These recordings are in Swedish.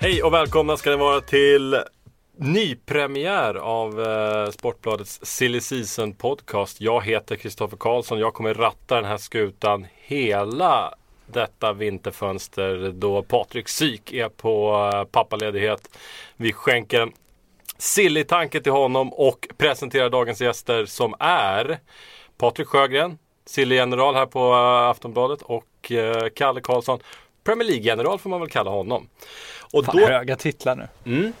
Hej och välkomna ska ni vara till nypremiär av eh, Sportbladets Silly Season Podcast. Jag heter Kristoffer Karlsson. Jag kommer ratta den här skutan hela detta vinterfönster då Patrik Syk är på eh, pappaledighet. Vi skänker en sillig tanke till honom och presenterar dagens gäster som är Patrik Sjögren, Silly-general här på eh, Aftonbladet och eh, Kalle Karlsson, Premier League-general får man väl kalla honom. Och Fan, höga titlar nu. Mm.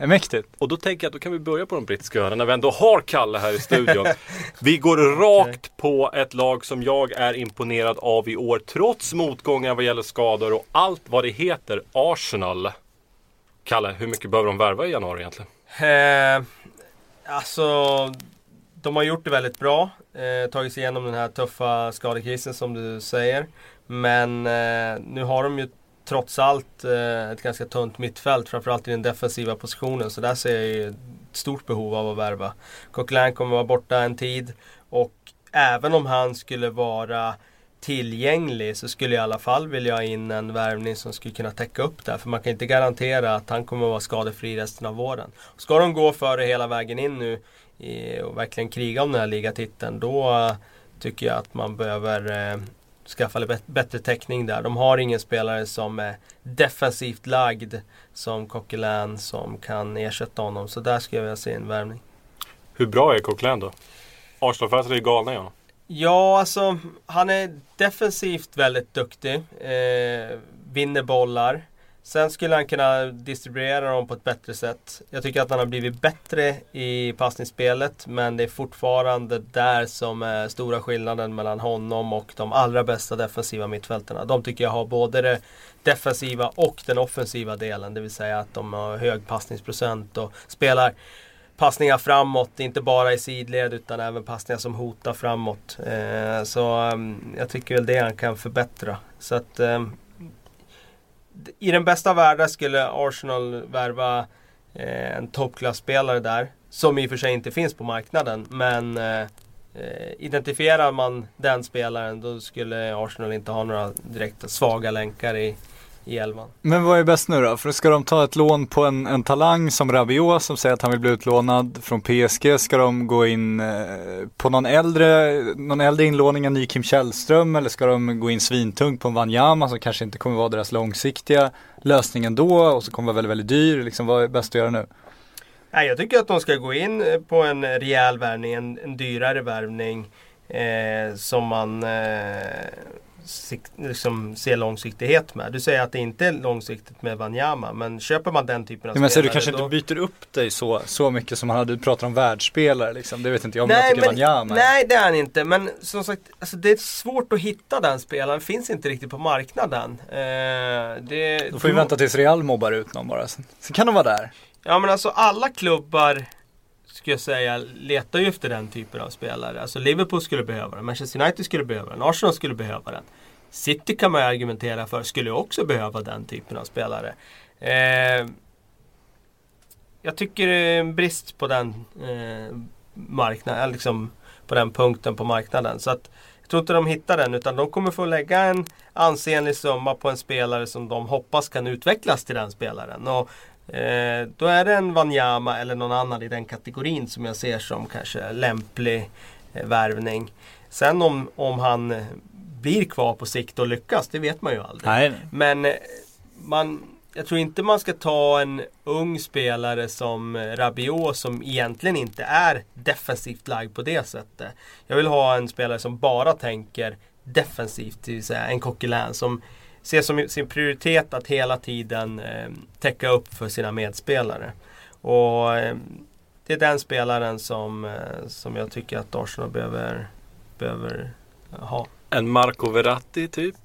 Det är mäktigt. Och då tänker jag att då kan vi börja på de brittiska öarna när vi ändå har Kalle här i studion. vi går rakt på ett lag som jag är imponerad av i år trots motgångar vad gäller skador och allt vad det heter. Arsenal. Kalle, hur mycket behöver de värva i januari egentligen? Eh, alltså, de har gjort det väldigt bra. Eh, tagit sig igenom den här tuffa skadekrisen som du säger. Men eh, nu har de ju trots allt eh, ett ganska tunt mittfält, framförallt i den defensiva positionen. Så där ser jag ju ett stort behov av att värva. Coquelin kommer vara borta en tid och även om han skulle vara tillgänglig så skulle jag i alla fall vilja ha in en värvning som skulle kunna täcka upp det. För man kan inte garantera att han kommer att vara skadefri resten av våren. Ska de gå för det hela vägen in nu och verkligen kriga om den här ligatiteln då eh, tycker jag att man behöver eh, skaffa lite bättre täckning där. De har ingen spelare som är defensivt lagd som Coquelin som kan ersätta honom. Så där skulle jag vilja se en värvning. Hur bra är Coquelin då? Arsenal-fansen är ju galna i honom. Ja, alltså han är defensivt väldigt duktig. Eh, vinner bollar. Sen skulle han kunna distribuera dem på ett bättre sätt. Jag tycker att han har blivit bättre i passningsspelet men det är fortfarande där som är stora skillnaden mellan honom och de allra bästa defensiva mittfältarna. De tycker jag har både det defensiva och den offensiva delen. Det vill säga att de har hög passningsprocent och spelar passningar framåt, inte bara i sidled utan även passningar som hotar framåt. Eh, så ehm, jag tycker väl det han kan förbättra. Så att ehm, i den bästa världen skulle Arsenal värva eh, en toppklasspelare där. Som i och för sig inte finns på marknaden. Men eh, eh identifierar man den spelaren då skulle Arsenal inte ha några direkta svaga länkar i, i elvan. Men vad är bäst nu då? För ska de ta ett lån på en, en talang som Rabiot som säger att han vill bli utlånad från PSG? Ska de gå in eh, på någon äldre, någon äldre inlåning än ny Kim Källström? Eller ska de gå in svintungt på en Wanyama som kanske inte kommer vara deras långsiktiga lösning ändå och så kommer vara väldigt, väldigt dyr? Liksom, vad är bäst att göra nu? Nej, jag tycker att de ska gå in på en rejäl värvning, en, en dyrare värvning eh, som man eh, sikt, liksom ser långsiktighet med. Du säger att det inte är långsiktigt med Wanyama men köper man den typen av ja, men spelare. Så du kanske då... inte byter upp dig så, så mycket som han hade, du pratar om världsspelare liksom. Det vet inte jag om jag tycker men, Wanyama Nej det är han inte men som sagt alltså, det är svårt att hitta den spelaren. Finns inte riktigt på marknaden. Eh, det, Då får vi vänta tills Real mobbar ut någon bara. Sen, sen kan de vara där. Ja men alltså alla klubbar skulle jag säga letar ju efter den typen av spelare. Alltså Liverpool skulle behöva den, Manchester United skulle behöva den, Arsenal skulle behöva den. City kan man ju argumentera för skulle också behöva den typen av spelare. Eh, jag tycker det är en brist på den eh, marknaden, liksom på den punkten på marknaden. Så att jag tror inte de hittar den utan de kommer få lägga en ansenlig summa på en spelare som de hoppas kan utvecklas till den spelaren. Och Eh, då är det en Wanyama eller någon annan i den kategorin som jag ser som kanske lämplig eh, värvning. Sen om, om han eh, blir kvar på sikt och lyckas, det vet man ju aldrig. Nej. Men eh, man, jag tror inte man ska ta en ung spelare som eh, Rabiot som egentligen inte är defensivt lagd på det sättet. Jag vill ha en spelare som bara tänker defensivt, det vill säga en Coquelin som ser som sin prioritet att hela tiden eh, täcka upp för sina medspelare. Och eh, Det är den spelaren som, eh, som jag tycker att Arsenal behöver, behöver ha. En Marco Verratti typ?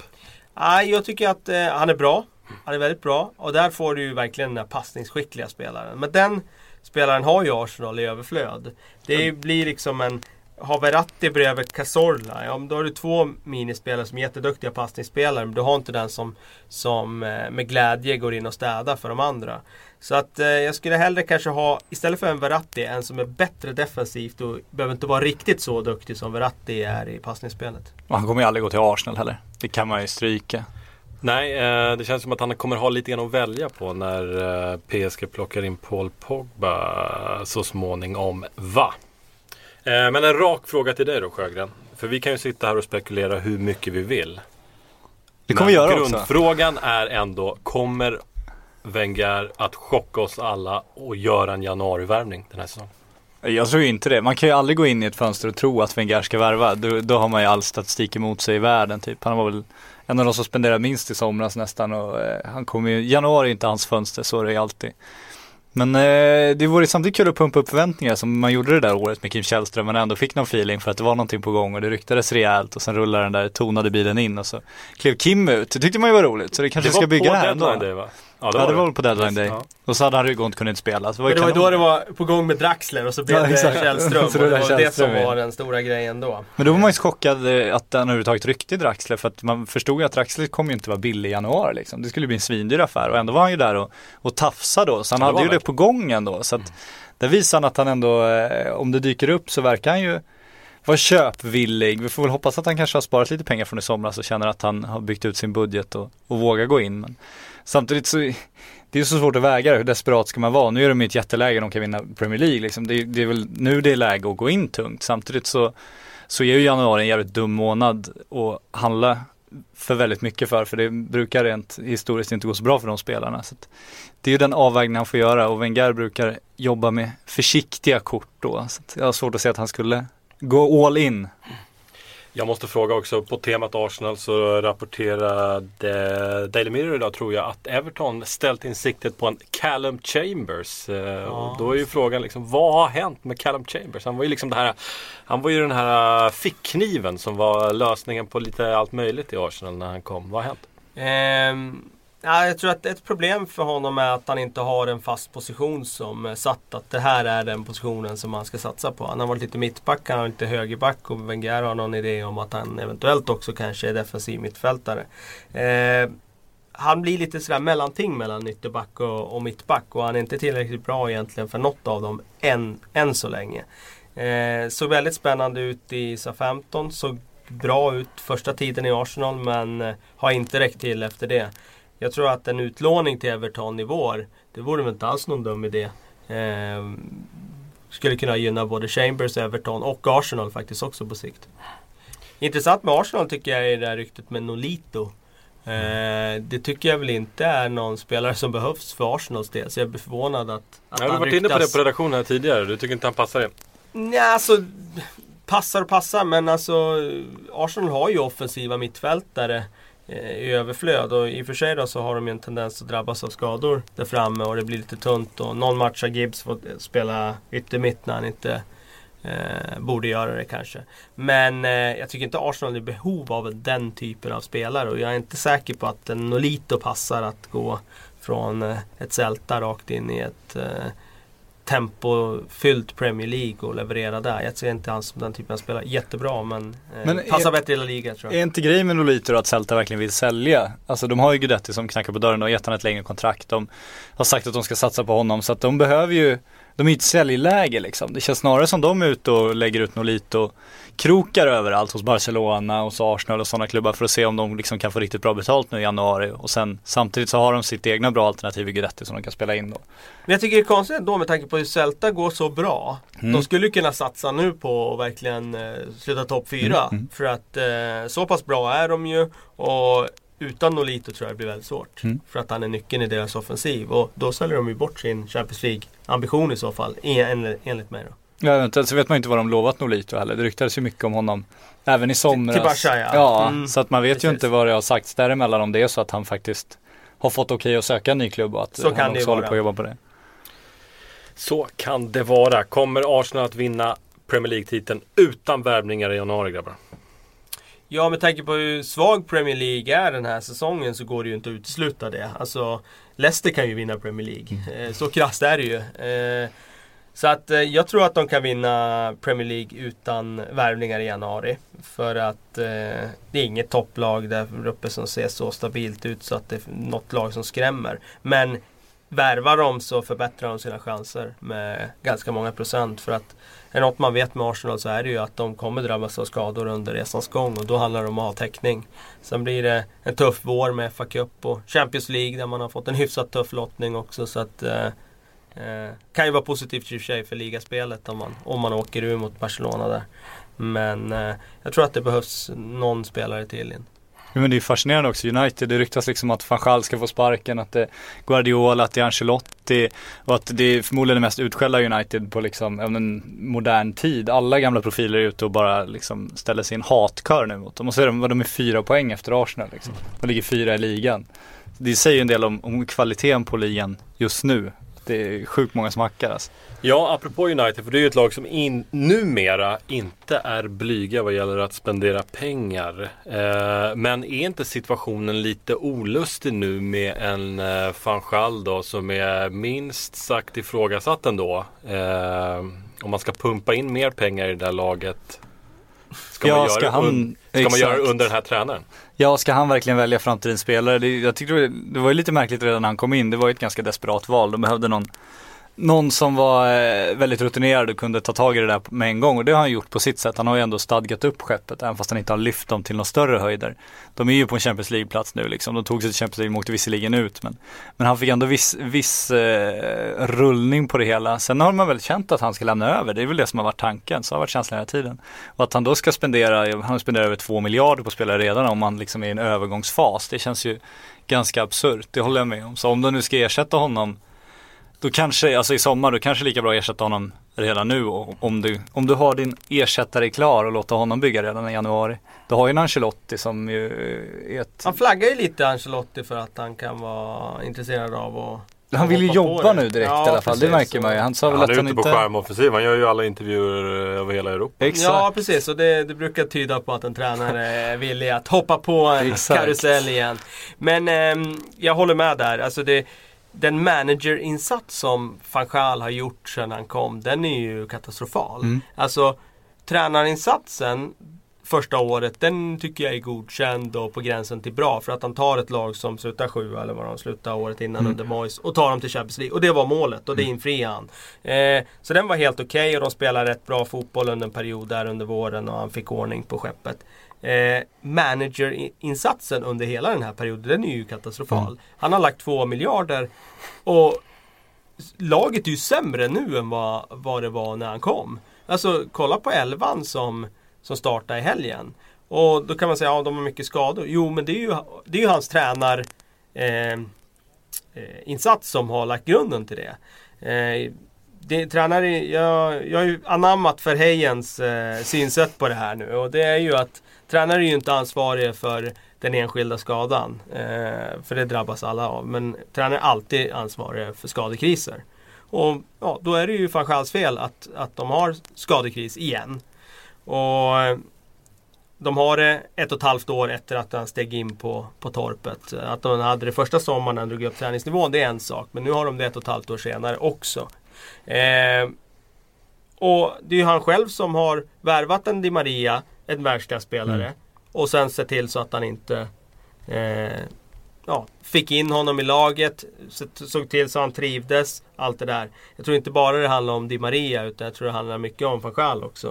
Nej, jag tycker att eh, han är bra. Han är väldigt bra och där får du ju verkligen den där passningsskickliga spelaren. Men den spelaren har ju Arsenal i överflöd. Det blir liksom en har Verratti bredvid Cazorla, ja men då har du två minispelare som är jätteduktiga passningsspelare. Men du har inte den som, som eh, med glädje går in och städar för de andra. Så att eh, jag skulle hellre kanske ha, istället för en Verratti, en som är bättre defensivt och behöver inte vara riktigt så duktig som Verratti är i passningsspelet. Och han kommer ju aldrig gå till Arsenal heller. Det kan man ju stryka. Nej, eh, det känns som att han kommer ha lite grann att välja på när eh, PSG plockar in Paul Pogba så småningom. Va? Eh, men en rak fråga till dig då Sjögren. För vi kan ju sitta här och spekulera hur mycket vi vill. Det kommer vi göra också. Grundfrågan är ändå, kommer Wenger att chocka oss alla och göra en januarivärvning den här säsongen? Jag tror inte det. Man kan ju aldrig gå in i ett fönster och tro att Wenger ska värva. Då, då har man ju all statistik emot sig i världen typ. Han var väl en av de som spenderade minst i somras nästan och eh, han kommer ju, januari är inte hans fönster, så är det ju alltid. Men eh, det vore samtidigt kul att pumpa upp förväntningar som man gjorde det där året med Kim Källström men ändå fick någon feeling för att det var någonting på gång och det ryktades rejält och sen rullade den där tonade bilen in och så klev Kim ut. Det tyckte man ju var roligt så det kanske det ska var bygga på det här ändå. Deadline day va? Ja, det var väl på deadline day. Ja. Och så hade han rygg och inte kunnat spela. Så det var ju det var ju då det var på gång med Draxler och så blev Ja, det. Källström. Så och det var det Källström som in. var den stora grejen då. Men då var man ju chockad eh, att den överhuvudtaget ryckte Draxler för att man förstod ju att Draxler kommer ju inte vara billig i januari liksom. Det skulle bli en svindyr affär och ändå var han ju där och, och tafsade då. Så han Ja, det hade var ju det på gång ändå. Så att där visar han att han ändå, eh, om det dyker upp så verkar han ju vara köpvillig. Vi får väl hoppas att han kanske har sparat lite pengar från i somras och känner att han har byggt ut sin budget och, och vågar gå in. Men samtidigt så det är så svårt att väga det. Hur desperat ska man vara? Nu är de i ett jätteläge, de kan vinna Premier League liksom. det, det är väl nu det är läge att gå in tungt. Samtidigt så så är ju januari en jävligt dum månad att handla för väldigt mycket för. För det brukar rent historiskt inte gå så bra för de spelarna. Så att det är ju den avvägning han får göra och Wenger brukar jobba med försiktiga kort då. Så att jag har svårt att se att han skulle gå all in. Jag måste fråga också, på temat Arsenal så rapporterade Daily Mirror idag tror jag att Everton ställt in siktet på en Callum Chambers. Eh, och då är ju frågan liksom, vad har hänt med Callum Chambers? Han var ju liksom det här, han var ju den här fickkniven som var lösningen på lite allt möjligt i Arsenal när han kom. Vad har hänt? Ehm, ja, jag tror att ett problem för honom är att han inte har en fast position som är satt. Att det här är den positionen som han ska satsa på. Han har varit lite mittback, han har lite högerback och Wenger har någon idé om att han eventuellt också kanske är defensiv mittfältare. Eh, han blir lite sådär mellanting mellan ytterback och, och mittback och han är inte tillräckligt bra egentligen för något av dem än, än så länge. Eh, såg väldigt spännande ut i SA-15, såg bra ut första tiden i Arsenal men eh, har inte räckt till efter det. Jag tror att en utlåning till Everton i vår, det vore väl inte alls någon dum idé. Eh, skulle kunna gynna både Chambers, Everton och Arsenal faktiskt också på sikt. Intressant med Arsenal tycker jag är det här ryktet med Nolito. Eh, det tycker jag väl inte är någon spelare som behövs för Arsenals del. Så jag blir förvånad att, att Jag har han varit inne på det på redaktionen här tidigare. Du tycker inte han passar in? Nej, alltså passar och passar men alltså Arsenal har ju offensiva mittfältare eh, Eh, i överflöd och i och för sig då så har de ju en tendens att drabbas av skador där framme och det blir lite tunt och någon match har Gibbs fått spela yttermitt när han inte eh, borde göra det kanske. Men eh, jag tycker inte Arsenal är i behov av den typen av spelare och jag är inte säker på att en Nolito passar att gå från eh, ett Celta rakt in i ett eh, tempofyllt Premier League och leverera där. Jag ser inte han som den typen av spelare. Jättebra men, eh, Men passar är- bättre i La Liga tror jag. Är inte grejen med Nolito att Celta verkligen vill sälja? Alltså de har ju Guidetti som knackar på dörren och gett honom ett längre kontrakt. De har sagt att de ska satsa på honom så att de behöver ju de är i ett säljläge liksom. Det känns snarare som de är ute och lägger ut Nolito krokar överallt hos Barcelona, hos Arsenal och sådana klubbar för att se om de liksom kan få riktigt bra betalt nu i januari. Och sen samtidigt så har de sitt egna bra alternativ i Guidetti som de kan spela in då. Men jag tycker det är konstigt ändå med tanke på hur Celta går så bra. Mm. De skulle ju kunna satsa nu på att verkligen eh, sluta topp 4. Mm, mm. För att eh, så pass bra är de ju. Och utan Nolito tror jag det blir väldigt svårt. Mm. För att han är nyckeln i deras offensiv. Och då säljer de ju bort sin Champions League-ambition i så fall. En, enligt mig då. Ja, eventuellt så vet man inte vad de lovat Nolito heller. Det ryktades ju mycket om honom även i somras. till Barca, ja. Ja, Mm. så att man vet Precis. ju inte vad det har sagts däremellan om det är så att han faktiskt har fått okej att söka en ny klubb och att Så han kan det ju också håller på att jobba på det. Så kan det vara. Kommer Arsenal att vinna Premier League-titeln utan värvningar i januari grabbar? Ja, med tanke på hur svag Premier League är den här säsongen så går det ju inte att utesluta det. Alltså, Leicester kan ju vinna Premier League. Eh, Så krasst är det ju. Så att eh, jag tror att de kan vinna Premier League utan värvningar i januari. För att eh, det är inget topplag där uppe som ser så stabilt ut så att det är något lag som skrämmer. Men värvar de så förbättrar de sina chanser med ganska många procent. För att är det något man vet med Arsenal så är det ju att de kommer drabbas av skador under resans gång och då handlar det om att ha täckning. Sen blir det en tuff vår med FA Cup och Champions League där man har fått en hyfsat tuff lottning också. Så att eh, eh, kan ju vara positivt i och för sig för ligaspelet om man, om man åker ur mot Barcelona där. Men eh, jag tror att det behövs någon spelare till in. Ja, men det är fascinerande också, United, det ryktas liksom att van ska få sparken, att det är Guardiola, att det är Ancelotti och att det är förmodligen det mest utskällda United på liksom en modern tid. Alla gamla profiler är ute och bara liksom ställer sin hatkör nu mot dem. Och så är de, de är fyra poäng efter Arsenal liksom. De ligger fyra i ligan. Det säger ju en del om, om kvaliteten på ligan just nu. Det är sjukt många som hackar alltså. Ja, apropå United, för det är ju ett lag som in, numera inte är blyga vad gäller att spendera pengar. Eh, men är inte situationen lite olustig nu med en eh, van Gaal då som är minst sagt ifrågasatt ändå? Eh, om man ska pumpa in mer pengar i det där laget. Ska, Ja, man, ska göra, han- un, ska man göra under den här tränaren? Ja, ska han verkligen välja framtidens spelare? Det, jag tyckte det, var ju lite märkligt redan när han kom in. Det var ju ett ganska desperat val. De behövde någon, någon som var eh, väldigt rutinerad och kunde ta tag i det där med en gång. Och det har han gjort på sitt sätt. Han har ju ändå stadgat upp skeppet, även fast han inte har lyft dem till några större höjder. De är ju på en Champions League-plats nu liksom. De tog sig till Champions League, och åkte visserligen ut. Men, men han fick ändå viss, viss eh, rullning på det hela. Sen har man väl känt att han ska lämna över. Det är väl det som har varit tanken. Så har varit känslan hela tiden. Och att han då ska spendera, han spenderar över två miljarder på spelare redan om man liksom är i en övergångsfas. Det känns ju ganska absurt, det håller jag med om. Så om de nu ska ersätta honom, då kanske, alltså i sommar, då kanske det är lika bra att ersätta honom redan nu. Och om, du, om du har din ersättare klar och låta honom bygga redan i januari. Då har ju en Ancelotti som ju är ett... Han flaggar ju lite Ancelotti för att han kan vara intresserad av att Han vill ju jobba det. nu direkt Ja, i alla fall, det precis. märker man ju. Han sa väl Han att är han ute på inte... skärmoffensiv. Han gör ju alla intervjuer eh, över hela Europa. Exakt. Ja precis och det, det brukar tyda på att en tränare är villig att hoppa på en Exakt. karusell igen. Men ehm, jag håller med där. Alltså det, den managerinsats som van Gaal har gjort sedan han kom, den är ju katastrofal. Mm. Alltså tränarinsatsen första året, den tycker jag är godkänd och på gränsen till bra. För att han tar ett lag som slutar sjua eller vad de slutade året innan Mm. under Moyes och tar dem till Champions League. Och det var målet och det infriade han. Eh, så den var helt okej och de spelade rätt bra fotboll under en period där under våren och han fick ordning på skeppet. Eh, managerinsatsen under hela den här perioden, den är ju katastrofal. Mm. Han har lagt två miljarder och laget är ju sämre nu än vad, vad det var när han kom. Alltså kolla på elvan som, som startade i helgen. Och då kan man säga att ja, de har mycket skador. Jo men det är ju, det är ju hans tränar eh, eh, insats som har lagt grunden till det. Eh, det tränare, jag, jag har ju anammat Verheyens eh, synsätt på det här nu och det är ju att tränare är ju inte ansvarig för den enskilda skadan. Eh, för det drabbas alla av. Men tränare är alltid ansvariga för skadekriser. Och ja, då är det ju van fel att, att de har skadekris igen. Och de har det ett och ett halvt år efter att han steg in på, på torpet. Att de hade det första sommaren när han drog upp träningsnivån, det är en sak. Men nu har de det ett och ett halvt år senare också. Eh, och det är ju han själv som har värvat en Di Maria, en världsklasspelare. Mm. Och sen sett till så att han inte eh, ja, fick in honom i laget, så- såg till så han trivdes. Allt det där. Jag tror inte bara det handlar om Di Maria utan jag tror det handlar mycket om van Gaal också.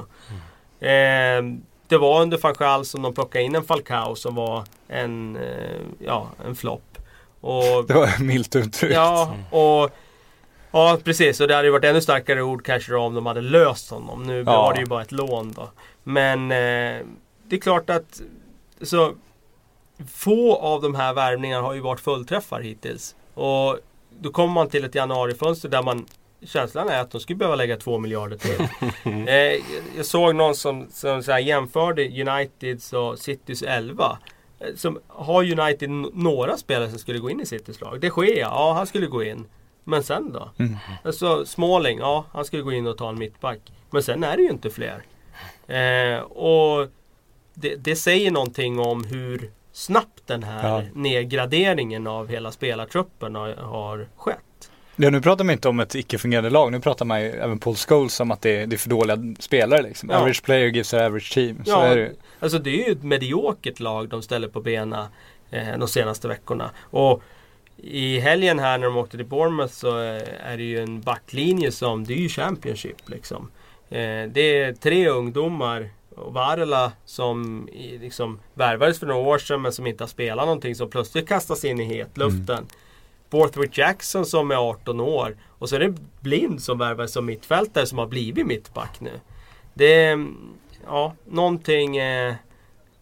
Eh, det var under van Gaal som de plockade in en Falcao som var en, eh, ja, en flopp. Det var milt uttryckt. Ja, och Ja precis, och det hade ju varit ännu starkare ord kanske då om de hade löst honom. Nu Ja. var det ju bara ett lån då. Men eh, det är klart att så få av de här värvningarna har ju varit fullträffar hittills. Och då kommer man till ett januarifönster där man Känslan är att de skulle behöva lägga två miljarder till. eh, jag såg någon som, som så jämförde Uniteds och Citys 11. Eh, Som har United några spelare som skulle gå in i Citys lag? Det sker ja, han skulle gå in. Men sen då? Mm. Alltså Småling, ja han skulle gå in och ta en mittback. Men sen är det ju inte fler. Eh, och det, det säger någonting om hur snabbt den här Ja. nedgraderingen av hela spelartruppen har, har skett. Ja, nu pratar man inte om ett icke-fungerande lag. Nu pratar man ju även Paul Scholes om att det är, det är för dåliga spelare liksom. Ja. Average player gives an average team. Så Ja, är det. Alltså det är ju ett mediokert lag de ställer på benen eh, de senaste veckorna. Och i helgen här när de åkte till Bournemouth så eh, är det ju en backlinje som, det är ju Championship liksom. Eh, det är tre ungdomar och Varela som liksom värvades för några år sedan men som inte har spelat någonting som plötsligt kastas in i hetluften. Borthwick Jackson som är 18 år och så är det Blind som värvades som mittfältare som har blivit mittback nu. Det är, ja, någonting eh,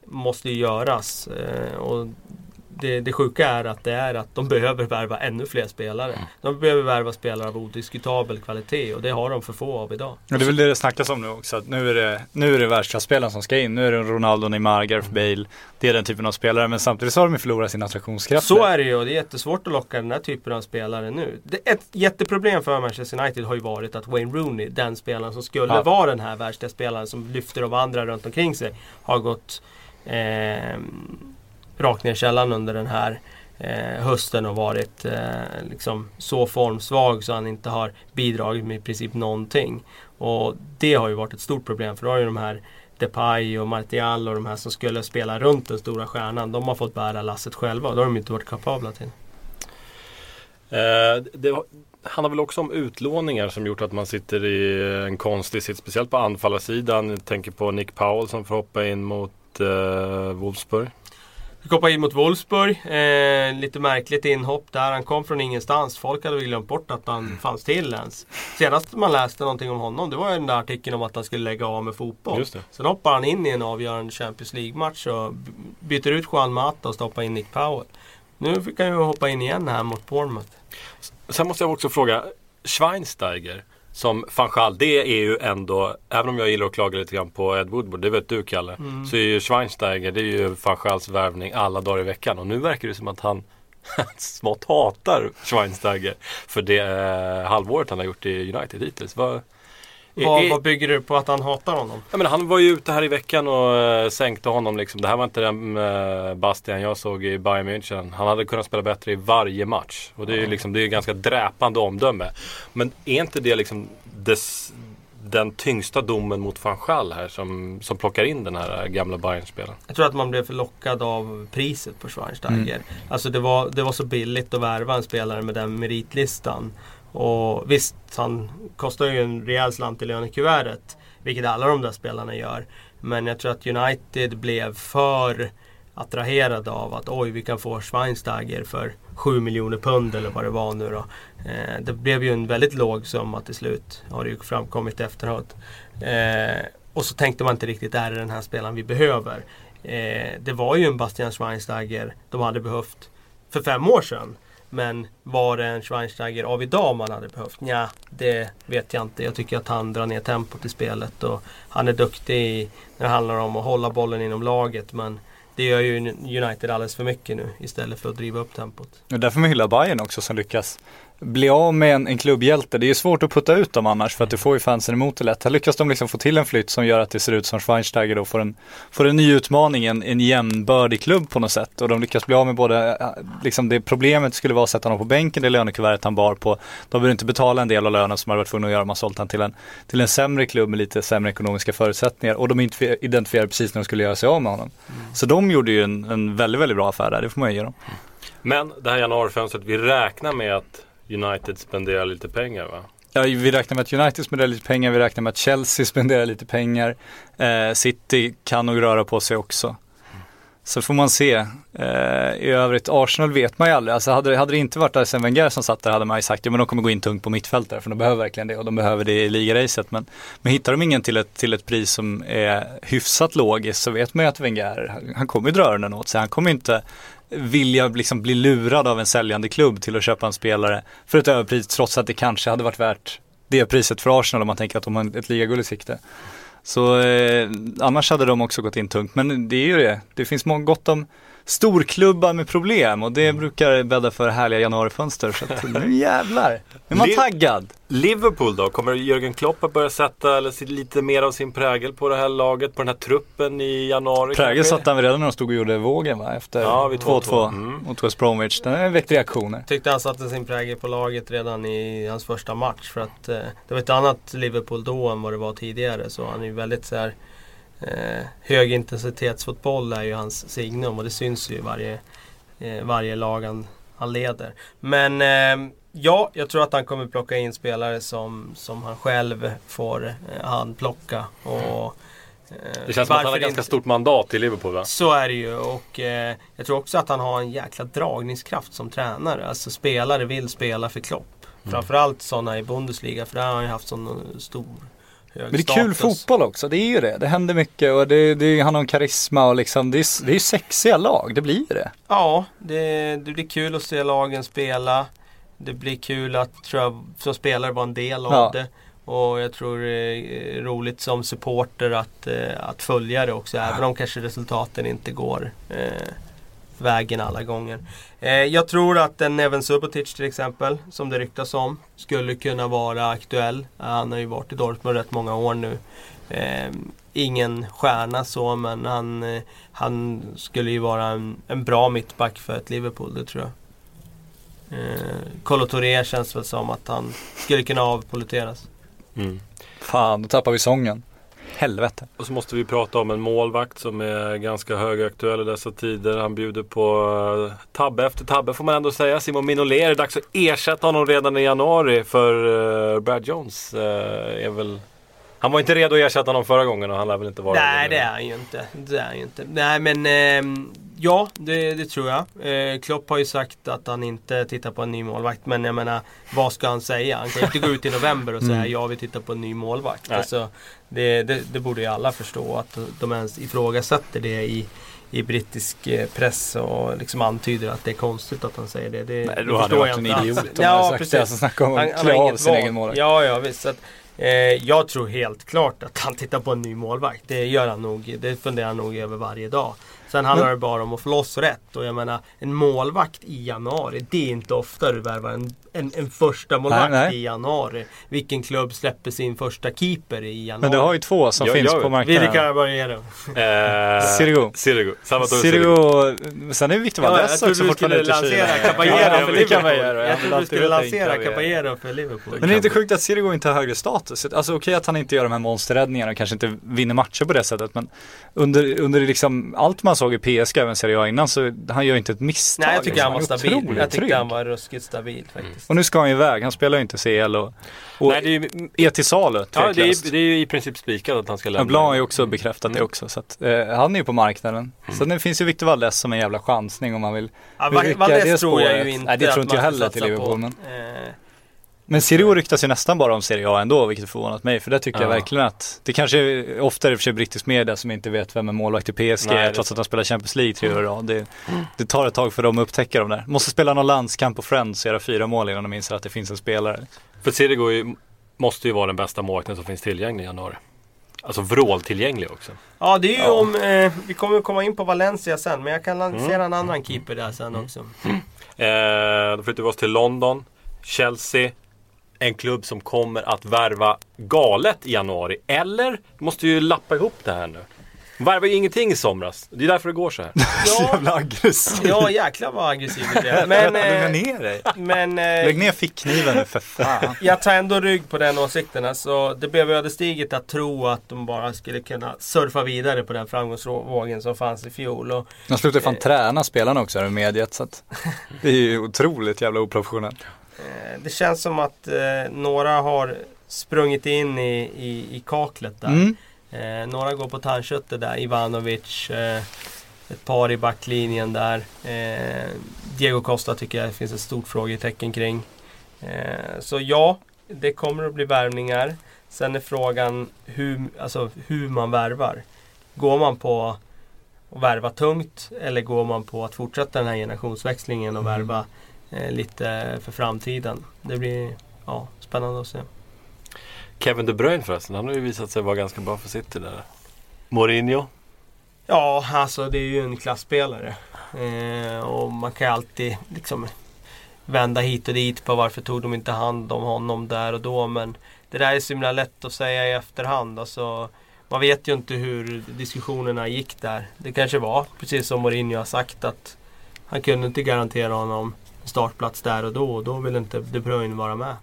måste ju göras. Eh, och det, det sjuka är att det är att de behöver värva ännu fler spelare. De behöver värva spelare av odiskutabel kvalitet och det har de för få av idag. Och det är väl det det snackas om nu också. Att nu är det, nu är det världsklasspelaren som ska in. Nu är det Ronaldo, Neymar, Gareth Bale. Det är den typen av spelare. Men samtidigt så har de ju förlorat sin attraktionskraft. Så är det ju och det är jättesvårt att locka den här typen av spelare nu. Ett jätteproblem för Manchester United har ju varit att Wayne Rooney, den spelaren som skulle Ja. vara den här världsklasspelaren som lyfter de andra runt omkring sig, har gått eh, rakt ner i källaren under den här eh, hösten och varit eh, liksom så formsvag så han inte har bidragit med i princip någonting. Och det har ju varit ett stort problem för då har ju de här Depay och Martial och de här som skulle spela runt den stora stjärnan. De har fått bära lasset själva och det har de inte varit kapabla till. Eh, det var- handlar väl också om utlåningar som gjort att man sitter i en konstig sitt. Speciellt på anfallarsidan. Jag tänker på Nick Powell som får hoppa in mot eh, Wolfsburg. Vi hoppar in mot Wolfsburg. Eh, lite märkligt inhopp där. Han kom från ingenstans. Folk hade väl glömt bort att han fanns till ens. Senast man läste någonting om honom det var ju den där artikeln om att han skulle lägga av med fotboll. Just det. Sen hoppar han in i en avgörande Champions League-match och byter ut Juan Mata och stoppar in Nick Powell. Nu fick han ju hoppa in igen här mot Bournemouth. Sen måste jag också fråga Schweinsteiger som van Gaal, det är ju ändå, även om jag gillar att klaga lite grann på Ed Woodward, det vet du Kalle. Så är ju Schweinsteiger, det är ju van Gaals värvning alla dagar i veckan. Och nu verkar det som att han smått hatar Schweinsteiger för det eh, halvåret han har gjort i United hittills. Vad, Vad, vad bygger du på att han hatar honom? Ja, men han var ju ute här i veckan och eh, sänkte honom. Liksom. Det här var inte den uh, Bastian jag såg i Bayern München. Han hade kunnat spela bättre i varje match. Och det är ju liksom, det är ju ganska dräpande omdöme. Men är inte det liksom des, den tyngsta domen mot van Gaal här som, som plockar in den här eh, gamla Bayern-spelaren? Jag tror att man blev förlockad av priset på Schweinsteiger. Alltså det var, det var så billigt att värva en spelare med den meritlistan. Och visst, han kostar ju en rejäl slant i lönekuvertet. Vilket alla de där spelarna gör. Men jag tror att United blev för attraherade av att oj, vi kan få Schweinsteiger för 7 miljoner pund eller vad det var nu då. Eh, det blev ju en väldigt låg summa till slut. Har det ju framkommit efteråt. Eh, och så tänkte man inte riktigt, är det den här spelaren vi behöver? Eh, det var ju en Bastian Schweinsteiger de hade behövt för fem år sedan. Men var det en Schweinsteiger av idag man hade behövt? Ja, det vet jag inte. Jag tycker att han drar ner tempot i spelet och han är duktig när det handlar om att hålla bollen inom laget. Men det gör ju United alldeles för mycket nu istället för att driva upp tempot. Och därför man hyllar Bayern också som lyckas bli av med en, en klubbhjälte. Det är ju svårt att putta ut dem annars för att du får ju fansen emot det lätt. Här lyckas de liksom få till en flytt som gör att det ser ut som Schweinsteiger då får en, får en ny utmaning, en, en jämnbördig klubb på något sätt. Och de lyckas bli av med både, eh, liksom det problemet skulle vara att sätta honom på bänken, det lönekuvertet han bar på. De behöver inte betala en del av lönen som man varit tvungna att göra om man sålt han till en, till en sämre klubb med lite sämre ekonomiska förutsättningar. Och de inte identifierade precis när de skulle göra sig av med honom. Så de gjorde ju en, en väldigt, väldigt bra affär där, det får man ju ge dem. Men det här januarifönstret, vi räknar med att United spenderar lite pengar va? Ja, vi räknar med att United spenderar lite pengar, vi räknar med att Chelsea spenderar lite pengar. Eh, City kan nog röra på sig också. Så får man se. Eh, I övrigt, Arsenal vet man ju aldrig. Alltså hade, det- hade det inte varit Arsene Wenger som satt där hade man ju sagt, ja men de kommer gå in tungt på mittfältare för de behöver verkligen det och de behöver det i ligaracet. Men, men hittar de ingen till ett, till ett pris som är hyfsat logiskt så vet man ju att Wenger, han- han kommer ju dra öronen åt sig. Han kommer inte vilja liksom bli lurad av en säljande klubb till att köpa en spelare för ett överpris trots att det kanske hade varit värt det priset för Arsenal om man tänker att de har ett ligaguld i sikte. Så eh, annars hade de också gått in tungt. Men det är ju det. Det finns många, gott om storklubbar med problem och det brukar bädda för härliga januarifönster. Så att nu jävlar, är man taggad. Liverpool då? Kommer Jörgen Klopp att börja sätta eller, lite mer av sin prägel på det här laget, på den här truppen i januari? Prägel satte han redan när de stod och gjorde vågen va? Efter Ja, vid 2-2. 2-2 Mm. mot West Bromwich. Den väckt reaktioner. Tyckte han satte sin prägel på laget redan i hans första match. För att eh, det var ett annat Liverpool då än vad det var tidigare. Så han är ju väldigt så här eh, högintensitetsfotboll är ju hans signum och det syns ju i varje, eh, varje lag han, han leder. Men eh, ja, jag tror att han kommer plocka in spelare som, som han själv får eh, handplocka. Och, eh, Det känns som att han har ganska inte- stort mandat i Liverpool va? så är det ju och eh, jag tror också att han har en jäkla dragningskraft som tränare. Alltså spelare vill spela för Klopp. Framförallt sådana i Bundesliga för där har han ju haft sån eh, stor Men det är kul fotboll också, det är ju det. Det händer mycket och det, det, han har karisma och liksom, det är, det är sexiga lag, det blir ju det. Ja, det, det blir kul att se lagen spela. Det blir kul att tror jag, som spelare vara en del av Ja. det. Och jag tror det är roligt som supporter att, eh, att följa det också. Även om kanske resultaten inte går eh, vägen alla gånger. Eh, jag tror att en Neven Subotic till exempel, som det ryktas om, skulle kunna vara aktuell. Han har ju varit i Dortmund rätt många år nu. Eh, ingen stjärna så, men han, eh, han skulle ju vara en, en bra mittback för ett Liverpool, det tror jag. Eh, Kolo Touré känns väl som att han skulle kunna avpoliteras. Mm. Fan, då tappar vi sången. Helvete. Och så måste vi prata om en målvakt som är ganska högaktuell i dessa tider. Han bjuder på uh, tabbe efter tabbe får man ändå säga. Simon Mignolet, är dags att ersätta honom redan i januari för uh, Brad Jones? Uh, är väl... Han var inte redo att ersätta honom förra gången och han lär väl inte vara Nej, det. är han ju inte. Det är han ju inte. Nej, men ehm, ja, det, det tror jag. Eh, Klopp har ju sagt att han inte tittar på en ny målvakt. Men jag menar, vad ska han säga? Han kan ju inte gå ut i november och säga ja, vi tittar på en ny målvakt. Alltså, det, det, det borde ju alla förstå. Att de ens ifrågasätter det i, i brittisk eh, press och liksom antyder att det är konstigt att han säger det. det Nej, då hade varit en idiot om han hade sagt det. Alltså snacka om att klä av inget sin val. egen målvakt. Ja, ja visst. Att, eh, jag tror helt klart att han tittar på en ny målvakt. Det gör han nog. Det funderar han nog över varje dag. Sen handlar det bara om att få loss rätt. Och jag menar, en målvakt i januari. Det är inte ofta du värvar en, en, en första målvakt Nej, nej. i januari. Vilken klubb släpper sin första keeper i januari? Men du har ju två som Ja, finns jag på vet. Willy marknaden. Caballero. Eh, Sirigu. Sirigu. Salvatore Sirigu. Sirigu, sen är det Victor Ja, jag Valdes trodde också du fortfarande skulle ute i kylen. lansera Caballero Ja, för men det kan man Liverpool. Jag trodde du skulle lansera Caballero. Caballero för Liverpool. Men det är inte sjukt att Sirigu inte har högre status. Alltså okej att han inte gör de här monsterräddningarna och kanske inte vinner matcher på det sättet. Men under, under liksom allt man såg i PSG, även Serie A innan, så han gör inte ett misstag. Nej, jag tycker han var liksom. är stabil. Jag tyckte han var ruskigt stabil faktiskt. Och nu ska han ju iväg. Han spelar ju inte CL och, och Nej, det är, ju- är till salu ja, det, är, det är ju i princip spikat att han ska lämna. Blanc har ju också bekräftat Mm. det också. Så att, eh, han är ju på marknaden. Sen det finns ju Victor Valdes som en jävla chansning om man vill. Ja, Valdes det tror jag ju inte Nej, det tror inte jag heller till Liverpool, på. men- Eh, Men Sirigu ryktas ju nästan bara om Serie A ändå, vilket förvånat mig. För det tycker jag Ja. verkligen att, det kanske är oftare i och för sig brittisk media som inte vet vem en målvakt i PSG Nej, det är, trots att de spelar Champions League tre år i rad. Det, det tar ett tag för dem att upptäcka dem där. Måste spela någon landskamp på Friends och göra fyra mål innan de inser att det finns en spelare. För Sirigu är ju- måste ju vara den bästa målvakten som finns tillgänglig i januari. Alltså vråltillgänglig också. Ja, det är ju om... Eh, vi kommer att komma in på Valencia sen, men jag kan Mm. lansera en annan keeper där sen också. Eh, då flyttar vi oss till London. Chelsea. En klubb som kommer att värva galet i januari. Eller måste ju lappa ihop det här nu. De värvade ju ingenting i somras. Det är därför det går så här. Ja, Jävla aggressiv. ja jäklar vad aggressivt det är. Men, Lugna eh, ner dig. men Lägg eh, ner fickkniven nu för fan. jag tar ändå rygg på den åsikten. Alltså, det blev ödesdigert att tro att de bara skulle kunna surfa vidare på den framgångsvågen som fanns i fjol. Och, De slutar fan träna spelarna också här i mediet så att det är ju otroligt jävla oprofessionellt. Eh, det känns som att eh, några har sprungit in i, i, i kaklet där. Mm. Eh, några går på tandköttet där. Ivanovic. Eh, ett par i backlinjen där. Eh, Diego Costa tycker jag det finns ett stort frågetecken kring. Eh, så ja, det kommer att bli värvningar. Sen är frågan hur, alltså, hur man värvar. Går man på att värva tungt eller går man på att fortsätta den här generationsväxlingen och värva eh, lite för framtiden? Det blir ja, spännande att se. Kevin De Bruyne förresten. Han har ju visat sig vara ganska bra för City där. Mourinho. Ja, alltså det är ju en klassspelare. Eh, och man kan ju alltid liksom vända hit och dit på varför tog de inte hand om honom där och då. Men det där är så himla lätt att säga i efterhand. Alltså, man vet ju inte hur diskussionerna gick där. Det kanske var precis som Mourinho har sagt att han kunde inte garantera honom startplats där och då. Och då vill inte De Bruyne vara med.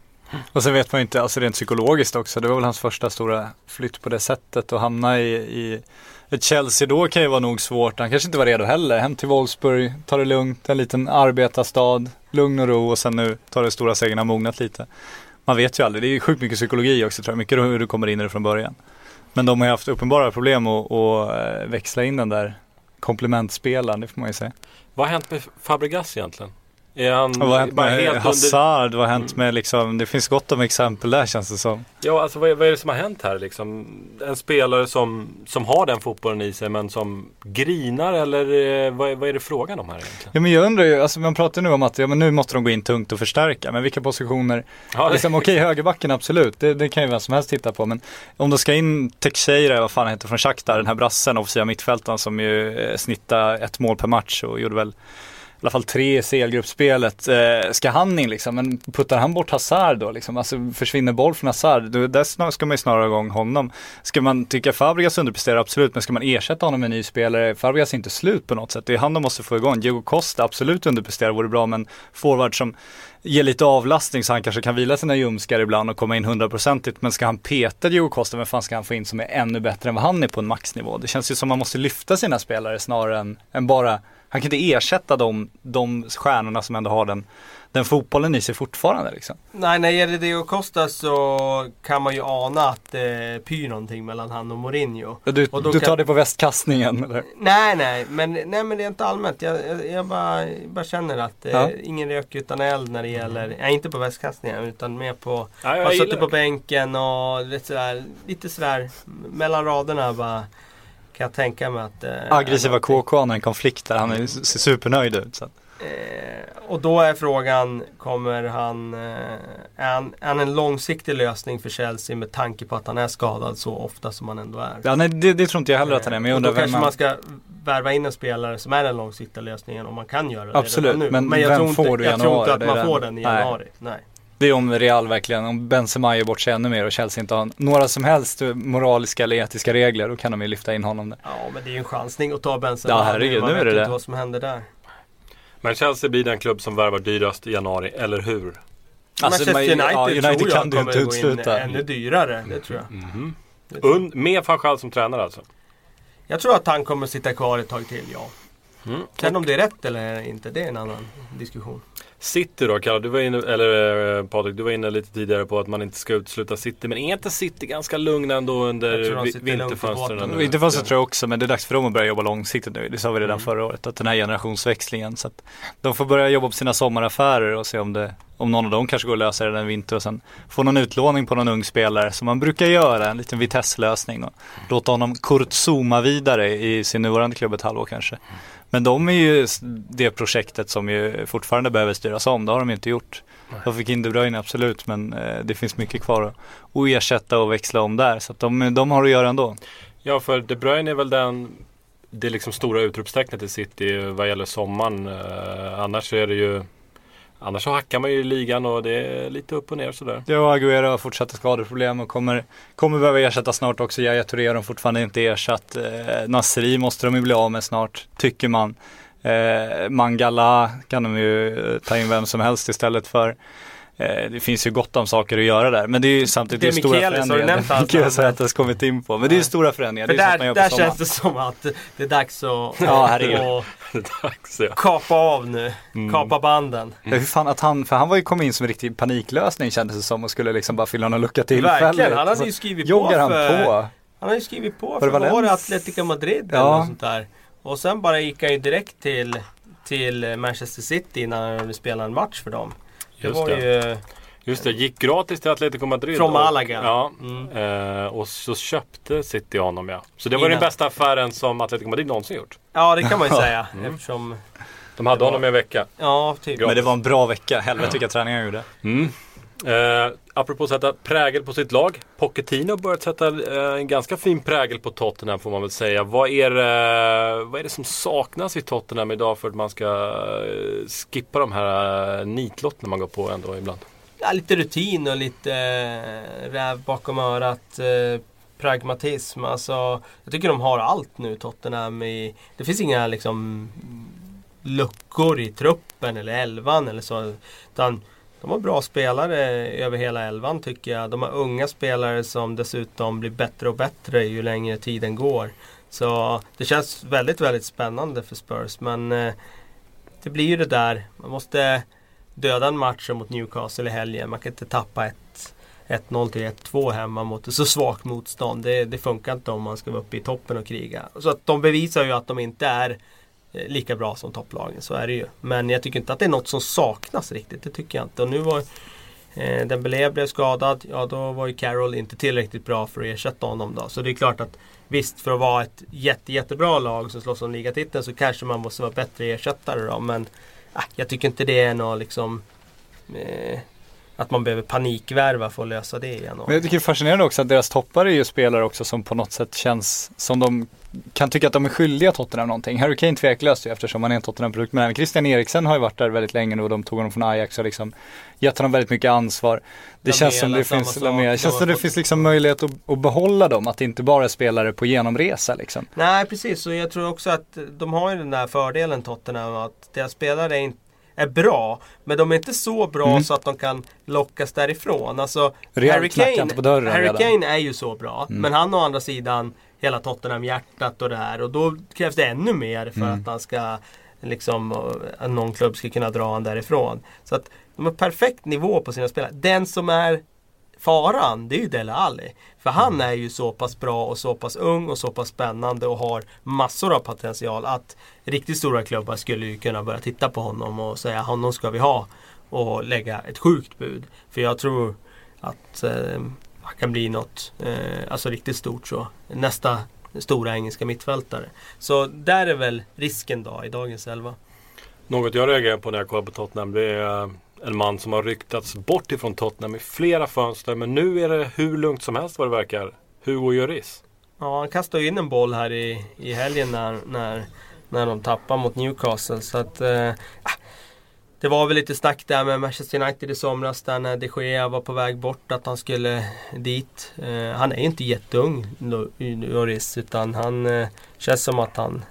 Och sen vet man ju inte, alltså rent psykologiskt också, det var väl hans första stora flytt på det sättet och hamna i, i ett Chelsea då kan ju vara nog svårt. Han kanske inte var redo heller. Hem till Wolfsburg, ta det lugnt, en liten arbetarstad, lugn och ro och sen nu tar det stora segern, har mognat lite. Man vet ju aldrig, det är ju sjukt mycket psykologi också tror jag, mycket hur du kommer in i det från början. Men de har ju haft uppenbara problem att, att eh, växla in den där komplementspelaren, det får man ju säga. Vad har hänt med Fabregas egentligen? Är han vad har hänt bara med helt under... Hazard? Vad har hänt med liksom, det finns gott om exempel där känns det som. Ja, alltså vad är, vad är det som har hänt här liksom? En spelare som, som har den fotbollen i sig men som grinar eller eh, vad, är, vad är det frågan om här egentligen? Ja men jag undrar ju, alltså man pratar nu om att ja, men nu måste de gå in tungt och förstärka, men vilka positioner? Ja, liksom, Okej, högerbacken absolut, det, det kan ju vem som helst titta på, men om de ska in Teixeira, vad fan heter, från Shakhtar, den här brassen, offensiva mittfältaren som ju eh, snittar ett mål per match och gjorde väl i alla fall tre i CL-gruppspelet. Eh, ska han in liksom? Men puttar han bort Hazard då liksom? Alltså försvinner boll från Hazard, då, där ska man ju snarare ha igång honom. Ska man tycka Fabregas underpresterar, absolut, men ska man ersätta honom med en ny spelare, Fabregas är inte slut på något sätt. Det är han de måste få igång. Diego Costa, absolut underpresterar, vore bra, men forward som ger lite avlastning så han kanske kan vila sina ljumskar ibland och komma in hundraprocentigt. Men ska han peta Diego Costa, vem fan ska han få in som är ännu bättre än vad han är på en maxnivå? Det känns ju som man måste lyfta sina spelare snarare än, än bara, han kan inte ersätta de, de stjärnorna som ändå har den, den fotbollen i sig fortfarande liksom. Nej, när det gäller Diego Costa så kan man ju ana att det pyr någonting mellan han och Mourinho. Du, Och då du kan- tar det på västkastningen eller? Nej, nej, men, nej, men det är inte allmänt. Jag, jag, jag bara, bara känner att eh, Ja. ingen rök utan eld när det gäller, nej, inte på västkastningen utan mer på, Ja, jag gillar suttit på bänken och lite sådär, lite sådär mellan raderna bara kan jag tänka mig att... Eh, Aggressiva. KK har en konflikt där, han är, ser supernöjd ut. Så. Eh, och då är frågan, kommer han, eh, är han, är han en långsiktig lösning för Chelsea med tanke på att han är skadad så ofta som han ändå är? Ja, nej, det, det tror inte jag heller att han är, men jag och undrar då vem kanske man... man ska värva in en spelare som är den långsiktiga lösningen om man kan göra det Absolut, nu. men jag vem tror inte, får du i Jag tror januari? inte Det att man den- får den i Nej. januari. Nej. Det är om Real verkligen, om Benzema gör bort sig ännu mer och Chelsea inte har några som helst moraliska eller etiska regler, då kan de ju lyfta in honom där. Ja men det är ju en chansning att ta Benzema. Ja, herregud, nu är det det. vad som händer där. Men Chelsea blir den klubb som värvar dyrast i januari, eller hur? Alltså, Manchester man- United, ja, United tror jag kan kommer inte gå in ännu dyrare. Det tror jag. Mhm. Det tror jag. Und, med van Gaal som tränare alltså? Jag tror att han kommer sitta kvar ett tag till, ja. Mm. Sen om det är rätt eller inte, det är en annan diskussion. City då, Kalle, du var inne, eller eh, Patrik, du var inne lite tidigare på att man inte ska utesluta City. Men är inte City ganska lugna ändå under vinterfönstren? jag tror jag också, men det är dags för dem att börja jobba långsiktigt nu. Det sa vi redan Mm. förra året, att den här generationsväxlingen. Så att de får börja jobba på sina sommaraffärer och se om, det, om någon av dem kanske går att lösa det den vinter och sen få någon utlåning på någon ung spelare som man brukar göra, en liten Vitesse-lösning. och Låta honom kurtzuma vidare i sin nuvarande klubb ett halvår kanske. Men de är ju det projektet som ju fortfarande behöver styras om, det har de inte gjort. De fick in De Bruyne absolut, men eh, det finns mycket kvar att, ersätta och växla om där. Så de, de har att göra ändå. Ja, för De Bruyne är väl den det liksom stora utropstecknet i City vad gäller sommaren. Eh, annars är det ju Annars så hackar man ju i ligan och det är lite upp och ner sådär. Ja, Aguero har fortsatta skadeproblem och kommer, kommer behöva ersätta snart också. Yahya Touré har de fortfarande inte ersatt. Eh, Nasri måste de ju bli av med snart, tycker man. Eh, Mangala kan de ju eh, ta in vem som helst istället för. Eh, det finns ju gott om saker att göra där. Men det är ju samtidigt Det är det är stora du förändringar. allt Michelis har det? jag inte ens kommit in på. Men det är ju stora förändringar. För det är där, man där känns det som att det är dags att Ja, herregud. att Det är dags ja. kapa av nu. Mm. Kapa banden. Hur fan att han, för han var ju kommit in som en riktig paniklösning kändes det som och skulle liksom bara fylla någon lucka tillfälligt. Verkligen, han hade ju skrivit på Joggar han för... på? Han har ju skrivit på det för vad var det? Atletico Madrid Ja. eller något sånt där. Och sen bara gick han ju direkt till, till Manchester City när han spelade en match för dem. Det Just var det. ju... Just det, gick gratis till Atletico Madrid. Från och- Malaga. Ja, Mm. eh, och så köpte City honom ja. Så det var Innan. den bästa affären som Atletico Madrid någonsin gjort. Ja det kan man ju säga. Mm. Eftersom... De hade honom i en vecka. Ja, typ. Men det var en bra vecka. Helvete vilka träningar han gjorde. Mm. Eh, apropå att sätta prägel på sitt lag. Pochettino har börjat sätta eh, en ganska fin prägel på Tottenham får man väl säga. Vad är, det, vad är det som saknas i Tottenham idag för att man ska eh, skippa de här eh, nitlotterna man går på ändå ibland? Ja, lite rutin och lite eh, räv bakom örat. Eh, pragmatism. Alltså, jag tycker de har allt nu Tottenham. I, det finns inga liksom luckor i truppen eller elvan eller så. Utan de har bra spelare över hela elvan tycker jag. De har unga spelare som dessutom blir bättre och bättre ju längre tiden går. Så det känns väldigt, väldigt spännande för Spurs. Men eh, det blir ju det där. Man måste döda en match mot Newcastle i helgen. Man kan inte tappa ett 1-0 till 1-2 hemma mot ett så svagt motstånd. Det, det, funkar inte om man ska vara uppe i toppen och kriga. Så att de bevisar ju att de inte är Eh, lika bra som topplagen. Så är det ju. Men jag tycker inte att det är något som saknas riktigt. Det tycker jag inte. Och nu var eh, Dembélé blev skadad. Ja, då var ju Carroll inte tillräckligt bra för att ersätta honom då. Så det är klart att visst, för att vara ett jätte, jättebra lag som slåss om ligatiteln så kanske man måste vara bättre ersättare då. Men eh, jag tycker inte det är något liksom eh, att man behöver panikvärva för att lösa det igen. Men jag tycker det är fascinerande också att deras toppar är ju spelare också som på något sätt känns som de kan tycka att de är skyldiga Tottenham någonting. Harry Kane tveklöst ju eftersom han är en Tottenham-produkt. Men även Christian Eriksen har ju varit där väldigt länge nu och de tog honom från Ajax och liksom gett honom väldigt mycket ansvar. Det Lamela, känns som det finns. Lamela, det känns som det finns liksom möjlighet att, att behålla dem. Att det inte bara är spelare på genomresa liksom. Nej precis, och jag tror också att de har ju den där fördelen Tottenham att deras spelare är, inte, är bra. Men de är inte så bra Mm. så att de kan lockas därifrån. Alltså, Harry knackande på dörren Kane, Harry. Mm. Kane är ju så bra. Men han å andra sidan hela Tottenham-hjärtat och det här. Och då krävs det ännu mer för Mm. att han ska liksom, eh, att någon klubb ska kunna dra honom därifrån. Så att de har perfekt nivå på sina spelare. Den som är faran, det är ju Dele Alli. För han är ju så pass bra och så pass ung och så pass spännande och har massor av potential att riktigt stora klubbar skulle ju kunna börja titta på honom och säga honom ska vi ha. Och lägga ett sjukt bud. För jag tror att eh, han kan bli något, eh, alltså riktigt stort så. Nästa stora engelska mittfältare. Så där är väl risken då i dagens elva. Något jag reagerar på när jag kollar på Tottenham det är eh, en man som har ryktats bort ifrån Tottenham i flera fönster. Men nu är det hur lugnt som helst vad det verkar. Hugo Lloris. Ja, han kastade ju in en boll här i, i helgen när, när, när de tappade mot Newcastle. Så att, eh, ah, det var väl lite snack där med Manchester United i somras där när de Gea var på väg bort att han skulle dit. Eh, han är ju inte jätteung, Lloris, utan han eh, känns som att han,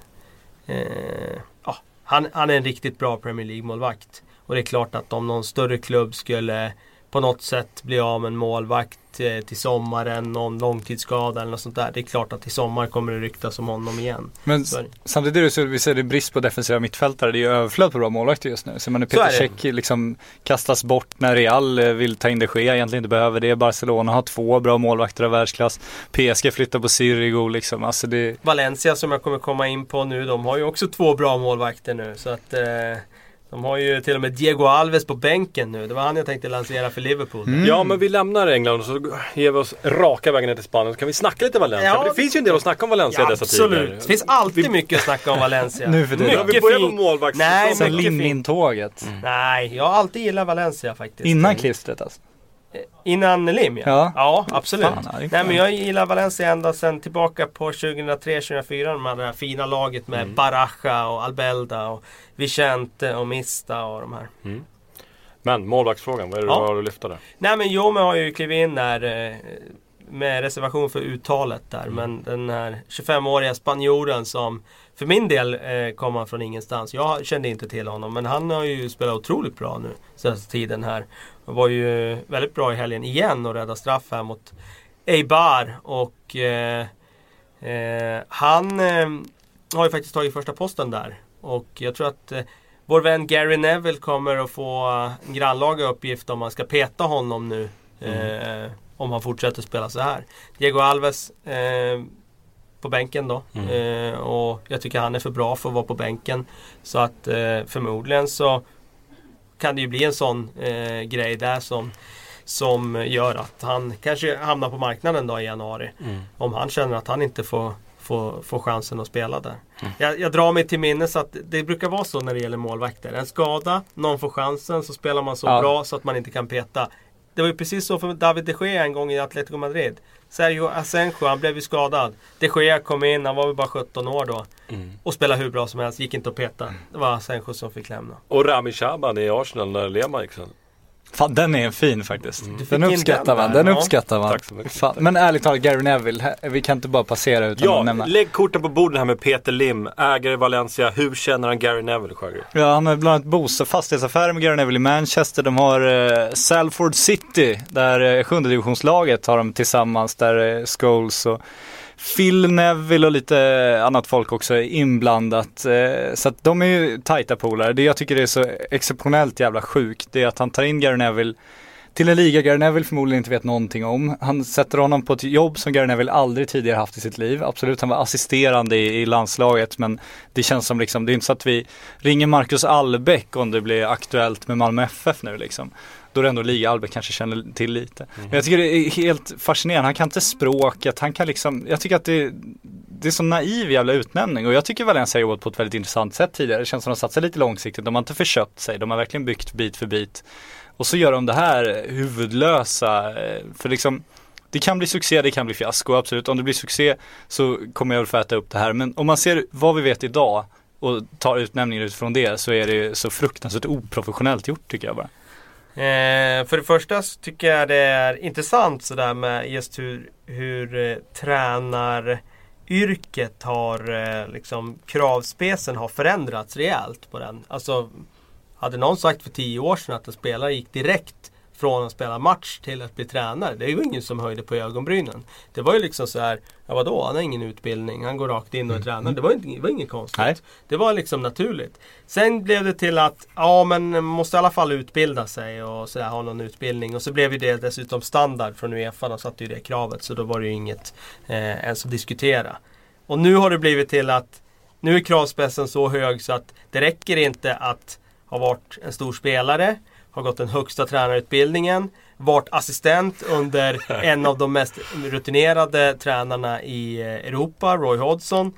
eh, ja, han han är en riktigt bra Premier League-målvakt. Och det är klart att om någon större klubb skulle på något sätt bli av med en målvakt eh, till sommaren, någon långtidsskada eller något sånt där. Det är klart att i sommar kommer det ryktas om honom igen. Men Så det. samtidigt det så, vi ser det brist på defensiva mittfältare. Det är ju överflöd på bra målvakter just nu. Så man Så Peter det. Cech liksom kastas bort när Real eh, vill ta in de Gea, egentligen inte behöver det. Barcelona har två bra målvakter av världsklass. PSG flyttar på Sirigu liksom. Alltså det, Valencia som jag kommer komma in på nu, de har ju också två bra målvakter nu. Så att eh, de har ju till och med Diego Alves på bänken nu. Det var han jag tänkte lansera för Liverpool. Mm. Ja men vi lämnar England och så ger vi oss raka vägen ner till Spanien. Så kan vi snacka lite Valencia. Ja, för det finns ju en del att snacka om Valencia Ja, dessa absolut. tider. Det finns alltid mycket att snacka om Valencia. Nu för tiden. Ja, vi Mycket börjar på målvaktssäsongen. Nej, sen mycket fint. Lin-tåget. Nej, jag har alltid gillat Valencia faktiskt. Innan klistret alltså. Innan Lim ja. Ja. Ja, absolut. Fan, Nej men jag gillar Valencia ända sedan tillbaka på 2003-2004. De hade det här fina laget med Baraja och Albelda och Vicente och Mista och de här. Men målvaktsfrågan, vad är det Ja. du har att lyfta där? Nej men Jome har ju klivit in där eh, med reservation för uttalet där. Men den här 25-åriga spanjoren som för min del eh, kom han från ingenstans. Jag kände inte till honom men han har ju spelat otroligt bra nu senaste tiden här. Och var ju väldigt bra i helgen igen och rädda straff här mot Eibar. Och eh, eh, han eh, har ju faktiskt tagit första posten där. Och jag tror att eh, vår vän Gary Neville kommer att få en grannlaga uppgift om man ska peta honom nu. Eh, om han fortsätter spela så här. Diego Alves eh, på bänken då. Eh, och jag tycker han är för bra för att vara på bänken. Så att eh, förmodligen så kan det ju bli en sån eh, grej där som som gör att han kanske hamnar på marknaden då i januari. Om han känner att han inte får, får, får chansen att spela där. Jag, jag drar mig till minnes att det brukar vara så när det gäller målvakter. En skada, någon får chansen så spelar man så Ja. bra så att man inte kan peta. Det var ju precis så för David de Gea en gång i Atletico Madrid. Sergio Asenjo, han blev ju skadad. De Gea kom in, han var väl bara 17 år då. Och spelade hur bra som helst, gick inte att peta. Det var Asenjo som fick lämna. Och Rami Shaban i Arsenal när Lema gick sen. Fan den är fin faktiskt. Fick Den uppskattar man, den ja. uppskattar man. Fan. Men ärligt talat, Gary Neville, vi kan inte bara passera utan Ja, att nämna. lägg korten på bordet här med Peter Lim, ägare i Valencia. Hur känner han Gary Neville, Sjögren? Ja, han har bland annat bostad, fastighetsaffärer med Gary Neville i Manchester. De har eh, Salford City, där eh, sjunde divisionslaget har de tillsammans, där eh, Scholes och Phil Neville och lite annat folk också är inblandat. Eh, så att de är ju tajta polare. Det jag tycker är så exceptionellt jävla sjukt, det är att han tar in Gary Neville till en liga Gary Neville förmodligen inte vet någonting om. Han sätter honom på ett jobb som Gary Neville aldrig tidigare haft i sitt liv. Absolut, han var assisterande i, i landslaget men det känns som liksom, det är inte så att vi ringer Marcus Albeck om det blir aktuellt med Malmö FF nu liksom. Då är det ändå liga Albeck kanske känner till lite. Men jag tycker det är helt fascinerande, han kan inte språket, han kan liksom, jag tycker att det det är så naiv jävla utnämning och jag tycker Valencia har jobbat på ett väldigt intressant sätt tidigare. Det känns som att de satsar lite långsiktigt, de har inte förköpt sig, de har verkligen byggt bit för bit. Och så gör de det här huvudlösa, eh, för liksom det kan bli succé, det kan bli fiasko, absolut. Om det blir succé så kommer jag väl få äta upp det här. Men om man ser vad vi vet idag och tar utnämningen utifrån det så är det så fruktansvärt oprofessionellt gjort tycker jag bara. Eh, för det första så tycker jag det är intressant sådär med just hur, hur eh, tränaryrket har eh, liksom kravspecen har förändrats rejält på den. Alltså hade någon sagt för tio år sedan att en spelare gick direkt från att spela match till att bli tränare. Det är ju ingen som höjde på ögonbrynen. Det var ju liksom så här, ja vadå, han har ingen utbildning, han går rakt in och är tränare. Det var, inte, det var inget konstigt. Nej. Det var liksom naturligt. Sen blev det till att, ja men man måste i alla fall utbilda sig och så här, ha någon utbildning. Och så blev ju det dessutom standard från Uefa, de satte ju det kravet. Så då var det ju inget eh, ens att diskutera. Och nu har det blivit till att nu är kravspetsen så hög så att det räcker inte att ha varit en stor spelare, har gått den högsta tränarutbildningen, varit assistent under en av de mest rutinerade tränarna i eh, Europa, Roy Hodgson.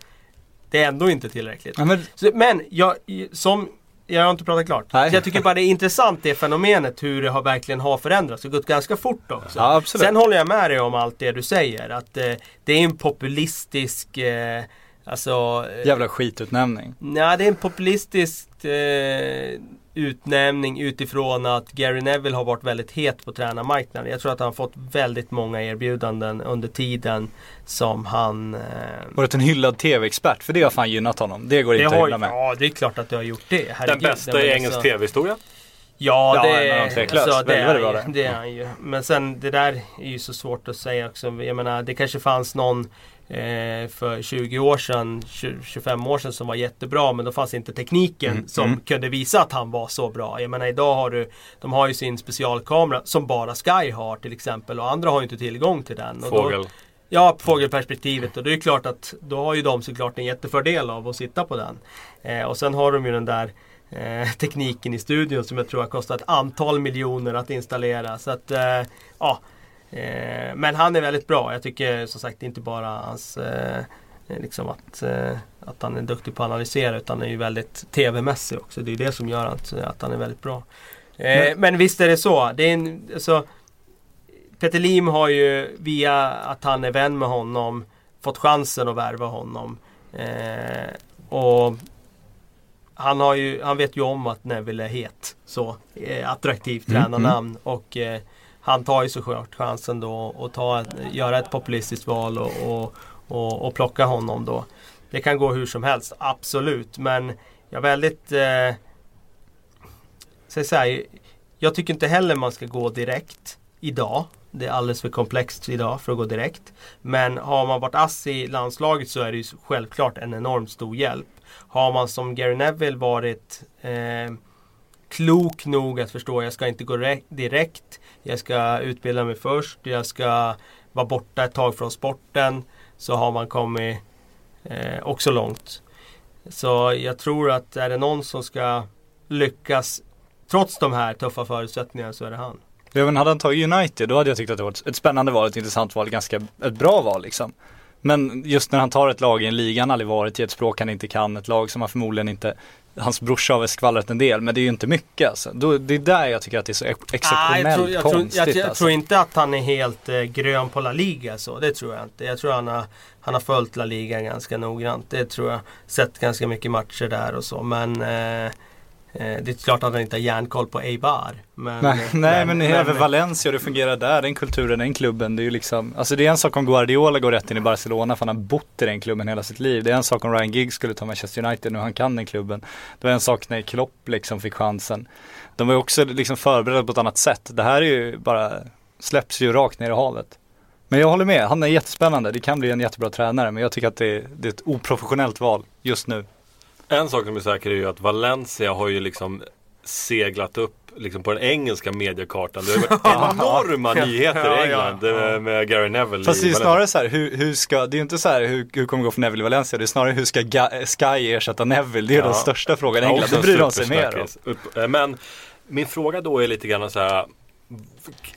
Det är ändå inte tillräckligt. Ja, men, Så, men jag, som, jag har inte pratat klart. Jag tycker bara det är intressant det fenomenet hur det har, verkligen har förändrats. Det har gått ganska fort också. Ja. Sen håller jag med dig om allt det du säger. Att eh, det är en populistisk eh, Alltså eh, jävla skitutnämning. Nej, det är en populistisk eh, utnämning utifrån att Gary Neville har varit väldigt het på tränarmarknaden. Jag tror att han har fått väldigt många erbjudanden under tiden som han... Eh, Varit en hyllad tv-expert, för det har fan gynnat honom. Det går det inte att har, hylla med. ja, det är klart att det har gjort det. Den Herregud. bästa Nej, i men engelsk alltså- tv-historia. Ja, Ja, det, men tveklöst. alltså, det, är, det är han ju. Men sen det där är ju så svårt att säga också. Jag menar, det kanske fanns någon eh, för 20 år sedan, 20, 25 år sedan som var jättebra. Men då fanns inte tekniken Mm, som mm. kunde visa att han var så bra. Jag menar idag har du, de har ju sin specialkamera som bara Sky har till exempel. Och andra har ju inte tillgång till den. Och Då, Fågel. Ja, fågelperspektivet. Och det är klart att då har ju de såklart en jättefördel av att sitta på den. Eh, och sen har de ju den där eh, tekniken i studion som jag tror har kostat ett antal miljoner att installera. Så att, eh, ja. Eh, men han är väldigt bra. Jag tycker som sagt inte bara hans eh, liksom att, eh, att han är duktig på att analysera utan är ju väldigt tv-mässig också. Det är det som gör att, att han är väldigt bra. Eh, men visst är det så. Det är en, alltså, Peter Lim har ju via att han är vän med honom fått chansen att värva honom. Eh, och han, har ju, han vet ju om att Neville är het. Så eh, attraktivt Mm, tränarnamn. Och eh, han tar ju såklart chansen då att ta, göra ett populistiskt val och, och, och, och plocka honom då. Det kan gå hur som helst, absolut. Men jag är väldigt... Eh, säg så här, jag tycker inte heller man ska gå direkt idag. Det är alldeles för komplext idag för att gå direkt. Men har man varit ass i landslaget så är det ju självklart en enormt stor hjälp. Har man som Gary Neville varit eh, klok nog att förstå jag ska inte gå direkt. Jag ska utbilda mig först. Jag ska vara borta ett tag från sporten. Så har man kommit eh, också långt. Så jag tror att är det någon som ska lyckas trots de här tuffa förutsättningarna så är det han. Även hade han tagit United, då hade jag tyckt att det var ett, ett spännande val, ett intressant val, ganska ett bra val liksom. Men just när han tar ett lag i en liga han aldrig varit i, ett språk han inte kan, ett lag som han förmodligen inte Hans brorsa har väl skvallrat en del men det är ju inte mycket alltså. Då, det är där jag tycker att det är så exceptionellt jag, tror, jag, tror, konstigt jag, jag alltså. tror inte att han är helt eh, grön på La Liga så. Det tror jag inte. Jag tror han har, han har följt La Liga ganska noggrant. Det tror jag. Sett ganska mycket matcher där och så. Men eh, det är klart att han inte har järnkoll på Eibar. Men, Nej, eh, nej men, även Valencia, det fungerar där, den kulturen, den klubben. Det är ju liksom, alltså det är en sak om Guardiola går rätt in i Barcelona för han har bott i den klubben hela sitt liv. Det är en sak om Ryan Giggs skulle ta Manchester United nu han kan den klubben. Det var en sak när Klopp liksom fick chansen. De var ju också liksom förberedda på ett annat sätt. Det här är ju bara, släpps ju rakt ner i havet. Men jag håller med, han är jättespännande. Det kan bli en jättebra tränare men jag tycker att det är, det är ett oprofessionellt val just nu. En sak som är säker är ju att Valencia har ju liksom seglat upp liksom på den engelska mediekartan. Det har varit enorma nyheter Ja, i ja, England eh, med Gary Neville. Fast i det är snarare så här, hur, hur ska, det är ju inte så här hur, hur kommer det gå för Neville i Valencia? Det är snarare hur ska Ga- Sky ersätta Neville? Det är Ja. den största frågan i Ja, England. Det bryr de sig mer om. eh, Men min fråga då är lite grann så här.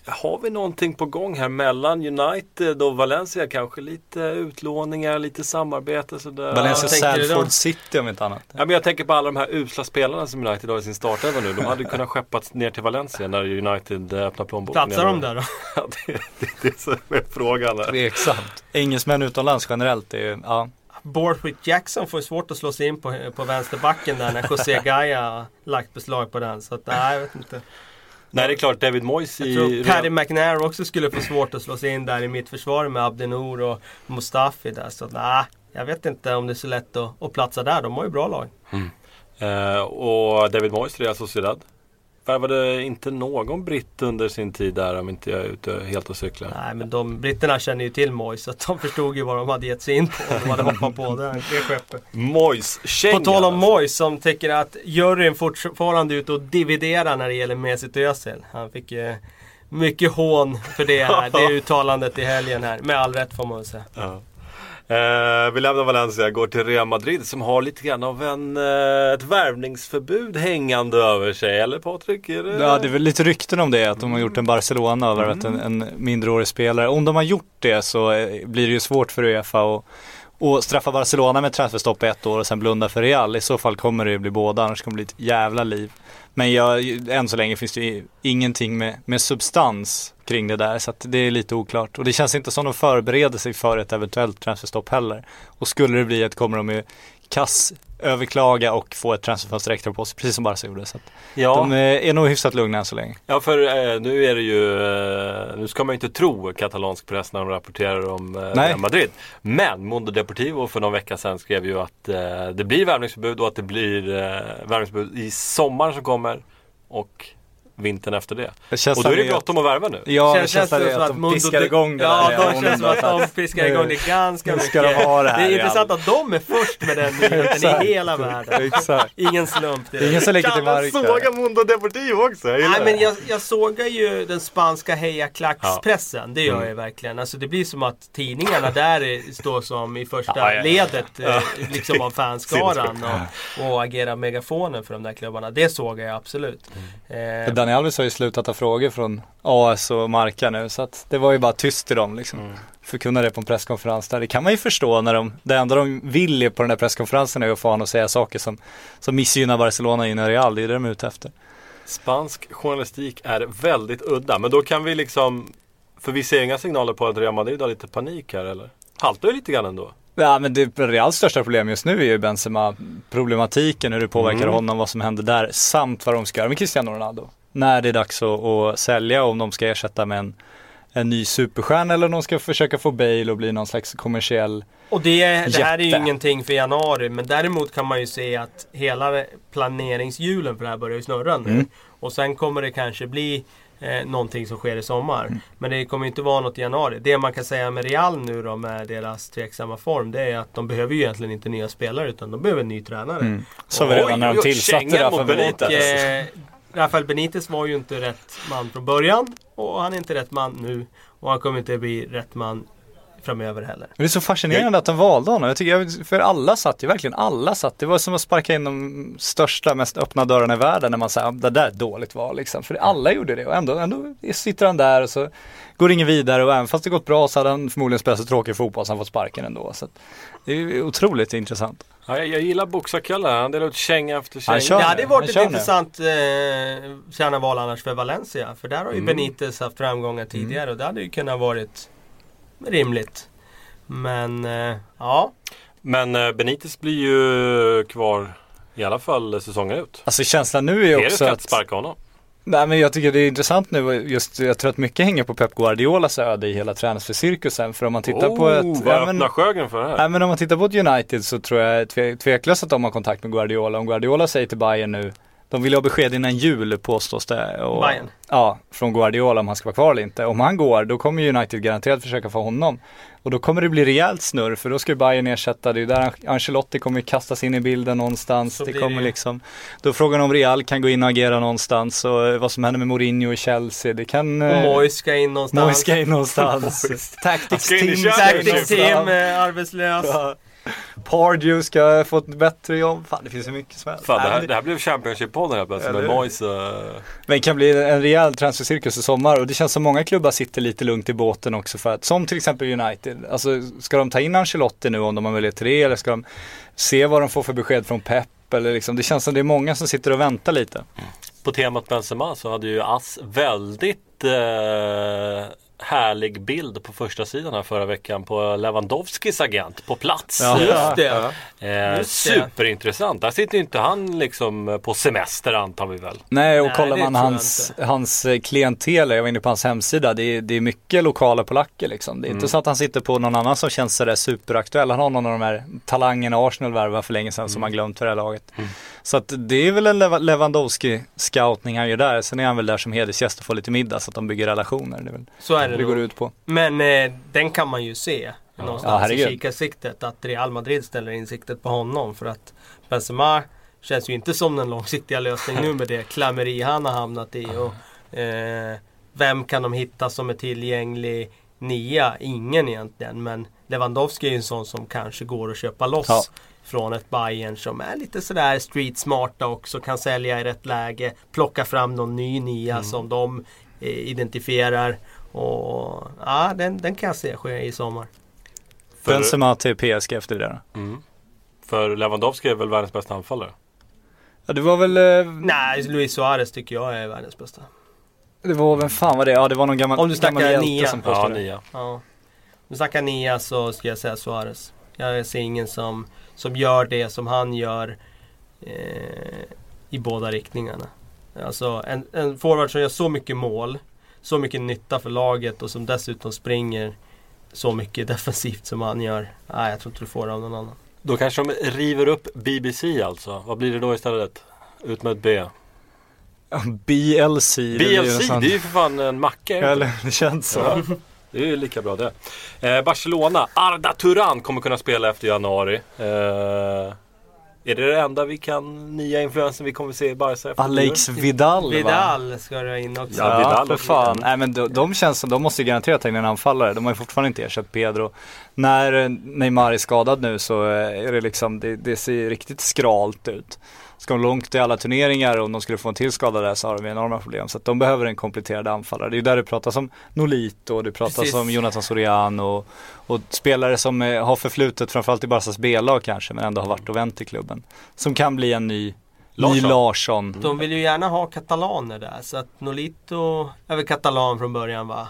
Har vi någonting på gång här mellan United och Valencia? Kanske lite utlåningar, lite samarbete sådär. Valencia? Salford City om inte annat. Ja, men jag tänker på alla de här usla spelarna som United har i sin startelva nu. De hade kunnat skeppats ner till Valencia när United eh, öppnar plånboken. Platsar de där då? Ja, det, det, det är så med frågan. här. Tveksamt. Engelsmän utomlands generellt är ju, ja. Borthwick Jackson får ju svårt att slå sig in på, på vänsterbacken där när José Gaia har lagt beslag på den. Så att, nej, jag vet inte. Nej, det är klart David Moyes Jag i... tror Paddy McNair också skulle få svårt att slå sig in där i mitt försvar med Abdenor och Mustafi där. Så nej, jag vet inte om det är så lätt att, att platsa där. De har ju bra lag. Eh, och David Moyes, Real Sociedad. Värvade inte någon britt under sin tid där om inte jag är ute helt och cyklar. Nej men de britterna känner ju till Moyes så att de förstod ju vad de hade gett sig in på. De hade hoppat på det, det skeppet. Moyes känga På tal om Moyes som tycker att juryn fortfarande är ute och dividerar när det gäller Mesut Özil. Han fick ju mycket hån för det här. Det uttalandet i helgen här. Med all rätt får man väl säga. Ja. Eh, vi lämnar Valencia, går till Real Madrid som har lite grann av en, eh, ett värvningsförbud hängande över sig. Eller Patrik? Är det... ja, det är väl lite rykten om det, att de har gjort en Barcelona och värvat en, en mindreårig spelare. Om de har gjort det så eh, blir det ju svårt för Uefa att och straffa Barcelona med transferstopp i ett år och sen blunda för Real. I så fall kommer det ju bli båda, annars kommer det bli ett jävla liv. Men jag, än så länge finns det ingenting med, med substans kring det där så att det är lite oklart. Och det känns inte som de förbereder sig för ett eventuellt transferstopp heller. Och skulle det bli ett kommer de ju kass överklaga och få ett transferfönster extra på sig, precis som Barca gjorde. Så ja. de eh, är nog hyfsat lugna än så länge. Ja för eh, nu är det ju, eh, nu ska man ju inte tro katalansk press när de rapporterar om eh. Real Madrid. Men Mundo Deportivo för någon vecka sedan skrev ju att eh, det blir värvningsförbud och att det blir eh, värvningsförbud i sommaren som kommer och vintern efter det. Det känns Och då är det bråttom att värva nu. Ja, det Känns- känns, känns det det som att att de piskar de- igång det Ja, där. Ja, känns det som att de piskar igång det ganska mycket. ska de ha det här är intressant att de är först med den nyheten i hela världen. Exakt. Ingen slump Det är ingen som lägger till marken. såga Mundo Deportivo också! Jag Nej det. men jag, jag sågar ju den spanska hejaklackspressen. Det gör Mm. jag verkligen. Alltså det blir som att tidningarna där är, står som i första Ja, ja, ja. ledet eh, liksom av fanskaran och, och agerar megafonen för de där klubbarna. Det sågar jag absolut. Mm. Eh, Alves har ju slutat ta frågor från AS och Marca nu så att det var ju bara tyst till dem liksom. Mm. Förkunna det på en presskonferens där. Det kan man ju förstå när de, det enda de vill på den där presskonferensen är att få honom att säga saker som, som missgynnar Barcelona innan Real. Det är det de är ute efter. Spansk journalistik är väldigt udda. Men då kan vi liksom... För vi ser inga signaler på att Real Madrid har lite panik här eller? Haltar ju lite grann ändå. Ja men det Reals största problem just nu är ju Benzema problematiken, hur det påverkar Mm. honom, vad som händer där, samt vad de ska göra med Cristiano Ronaldo. När det är dags att, att sälja, om de ska ersätta med en, en ny superstjärna eller om de ska försöka få Bale och bli någon slags kommersiell Och det, det här är ju ingenting för januari men däremot kan man ju se att hela planeringshjulen för det här börjar ju snurra nu. Mm. Och sen kommer det kanske bli eh, någonting som sker i sommar. Mm. Men det kommer inte vara något i januari. Det man kan säga med Real nu då med deras tveksamma form det är att de behöver ju egentligen inte nya spelare utan de behöver en ny tränare. Mm. Så det redan när de tillsatte mot Rafa Benitez. Benitez. Och eh, Rafael Benitez var ju inte rätt man från början och han är inte rätt man nu. Och han kommer inte bli rätt man framöver heller. Men det är så fascinerande att de valde honom. Jag tycker, för alla satt ju, verkligen alla satt. Det var som att sparka in de största, mest öppna dörrarna i världen när man säger ah, det där är ett dåligt val liksom. För alla gjorde det och ändå, ändå sitter han där och så går ingen vidare och även fast det gått bra så hade han förmodligen spelat så tråkig fotboll så han fått sparken ändå. Så att, det är otroligt intressant. Ja, jag, jag gillar Boxarkalle. Han delar ut känga efter känga. Han kör Det hade varit ett intressant eh, kärnaval annars för Valencia. För där har ju Mm. Benitez haft framgångar tidigare och det hade ju kunnat varit rimligt. Men eh, ja, Men eh, Benitez blir ju kvar i alla fall säsongen ut. Alltså känslan nu är ju Är det också att sparka honom? Nej men jag tycker det är intressant nu just, jag tror att mycket hänger på Pep Guardiolas öde i hela transfercirkusen. För om man tittar på ett... oh, vad ja, men- Sjögren för det här? Nej men om man tittar på ett United så tror jag tve, tveklöst att de har kontakt med Guardiola. Om Guardiola säger till Bayern nu, de vill ha besked innan jul påstås det. Och, Bayern. Ja, från Guardiola om han ska vara kvar eller inte. Om han går, då kommer United garanterat försöka få honom. Och då kommer det bli rejält snurr för då ska Bayern ersätta, det är där Ancelotti kommer kastas in i bilden någonstans. Så det kommer det liksom, då är frågan om Real kan gå in och agera någonstans och eh, vad som händer med Mourinho i Chelsea. Det kan... och eh, Moyes ska in någonstans. Moyes ska in någonstans. Tactics team. Tactics team eh, arbetslös. Ja. Pardew ska få ett bättre jobb. Fan det finns så mycket som helst. Fan, det, här, det här blev Championship-podden helt plötsligt med? Moise. Uh, Men det kan bli en rejäl transfercirkus i sommar och det känns som många klubbar sitter lite lugnt i båten också för att, som till exempel United, alltså ska de ta in Ancelotti nu om de har möjlighet till det eller ska de se vad de får för besked från Pep eller liksom, det känns som det är många som sitter och väntar lite. på temat Benzema så hade ju Ass väldigt eh, härlig bild på första sidan här förra veckan på Lewandowskis agent på plats. Ja. Just det. Eh, Just det. superintressant. Där sitter ju inte han liksom på semester antar vi väl. Nej och Nej, kollar man hans, hans eh, klientel, jag var inne på hans hemsida, det är, det är mycket lokala polacker liksom. Det är Mm. inte så att han sitter på någon annan som känns sådär superaktuell. Han har någon av de här talangerna Arsenal värvade för länge sedan som Mm. man glömt för det här laget. Så att det är väl en Lewa- Lewandowski-scoutning han gör där. Sen är han väl där som hedersgäst och får lite middag så att de bygger relationer. Det är väl Så är det det det går ut på. Men eh, den kan man ju se Ja, någonstans i herregud. kikarsiktet. Att Real Madrid ställer in siktet på honom. För att Benzema känns ju inte som den långsiktiga lösningen nu med det klammeri han har hamnat i. Och, eh, vem kan de hitta som är tillgänglig nia? Ingen egentligen. Men Lewandowski är ju en sån som kanske går att köpa loss. Ja. Från ett Bayern som är lite sådär street smarta också. Kan sälja i rätt läge. Plocka fram någon ny nia som de eh, identifierar. Och ja, den, den kan jag se ske i sommar. För, Benzema till PSG efter det där. mm, för Lewandowski är väl världens bästa anfallare. Ja det var väl, eh, Nej, Luis Suarez tycker jag är världens bästa. det var, vem fan var det? Ja det var någon gammal, Om du snackar nia. som Ja, påstod det. nia. Ja. Om du snackar nia så ska jag säga Suarez. Jag ser ingen som, som gör det som han gör eh, i båda riktningarna. Alltså en, en forward som gör så mycket mål, så mycket nytta för laget och som dessutom springer så mycket defensivt som han gör. Nej, jag tror inte du får det av någon annan. Då kanske de river upp BBC alltså. Vad blir det då istället? Ut med ett B. BLC. det BLC, sån- det är ju för fan en macka. Eller det känns så. Ja, det är ju lika bra det. Eh, Barcelona, Arda Turan kommer kunna spela efter januari. Eh, är det det enda vi kan, nya influensen vi kommer se i Barca efter Alex Vidal va? Vidal ska du ha in också. Ja, Vidal för fan. Nej men de, de känns som, de måste ju garanterat ta in en anfallare. De har ju fortfarande inte ersatt Pedro. När eh, Neymar är skadad nu så eh, är det liksom, det, det ser riktigt skralt ut. Ska de långt i alla turneringar och om de skulle få en till skada där så har de enorma problem. Så att de behöver en kompletterande anfallare. Det är ju där det pratas om Nolito, det pratas Precis. om Jonathan Soriano och, och spelare som eh, har förflutet framförallt i Barcas B-lag kanske men ändå har varit och vänt i klubben. Som kan bli en ny Larsson. Ny Larsson. De vill ju gärna ha katalaner där så att Nolito är väl katalan från början va?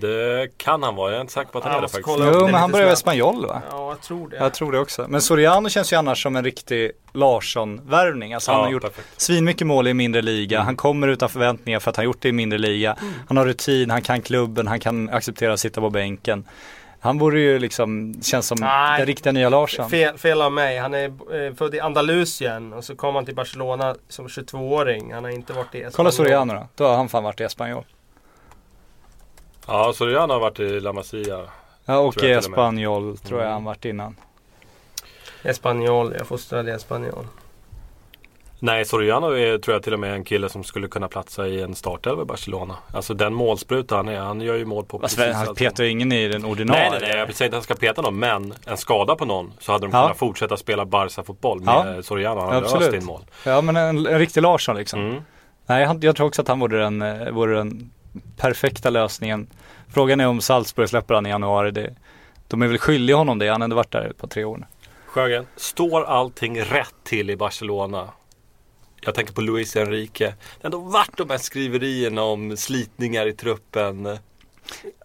Det kan han vara, jag är inte säker på att han Ja, är det faktiskt. Jo men han börjar i. Espanyol va? Ja, jag tror det. Jag tror det också. Men Soriano känns ju annars som en riktig Larsson-värvning. Alltså han Ja, har gjort perfekt. svinmycket mål i mindre liga. Han kommer utan förväntningar för att han gjort det i mindre liga. Han har rutin, han kan klubben, han kan acceptera att sitta på bänken. Han borde ju liksom, känns som Nej. den riktiga nya Larsson. Fel, fel av mig. Han är eh, född i Andalusien och så kom han till Barcelona som 22-åring. Han har inte varit i Espanyol. Kolla Soriano då. Då har han fan varit i Espanyol. Ja, Soriano har varit i La Masia. Ja och i. Espanyol tror jag Mm. han varit innan. Espanyol, jag fostrade i Espanyol. Nej, Soriano är, tror jag till och med en kille som skulle kunna platsa i en startelva i Barcelona. Alltså den målspruta han är, han gör ju mål på Alltså, precis han petar ju ingen i den ordinarie. Nej, nej, nej, jag säger inte att han ska peta någon, men en skada på någon så hade de Ja. kunnat fortsätta spela Barca-fotboll med Ja. Soriano. Han hade Absolut. öst in mål. Ja men en, en riktig Larsson liksom. Mm. Nej, han, jag tror också att han vore den, eh, vore den perfekta lösningen. Frågan är om Salzburg släpper han i januari. Det, de är väl skyldiga honom det. Han har ändå varit där ett par tre år nu. Sjögren, står allting rätt till i Barcelona? Jag tänker på Luis Enrique. Det har ändå varit de här skriverierna om slitningar i truppen.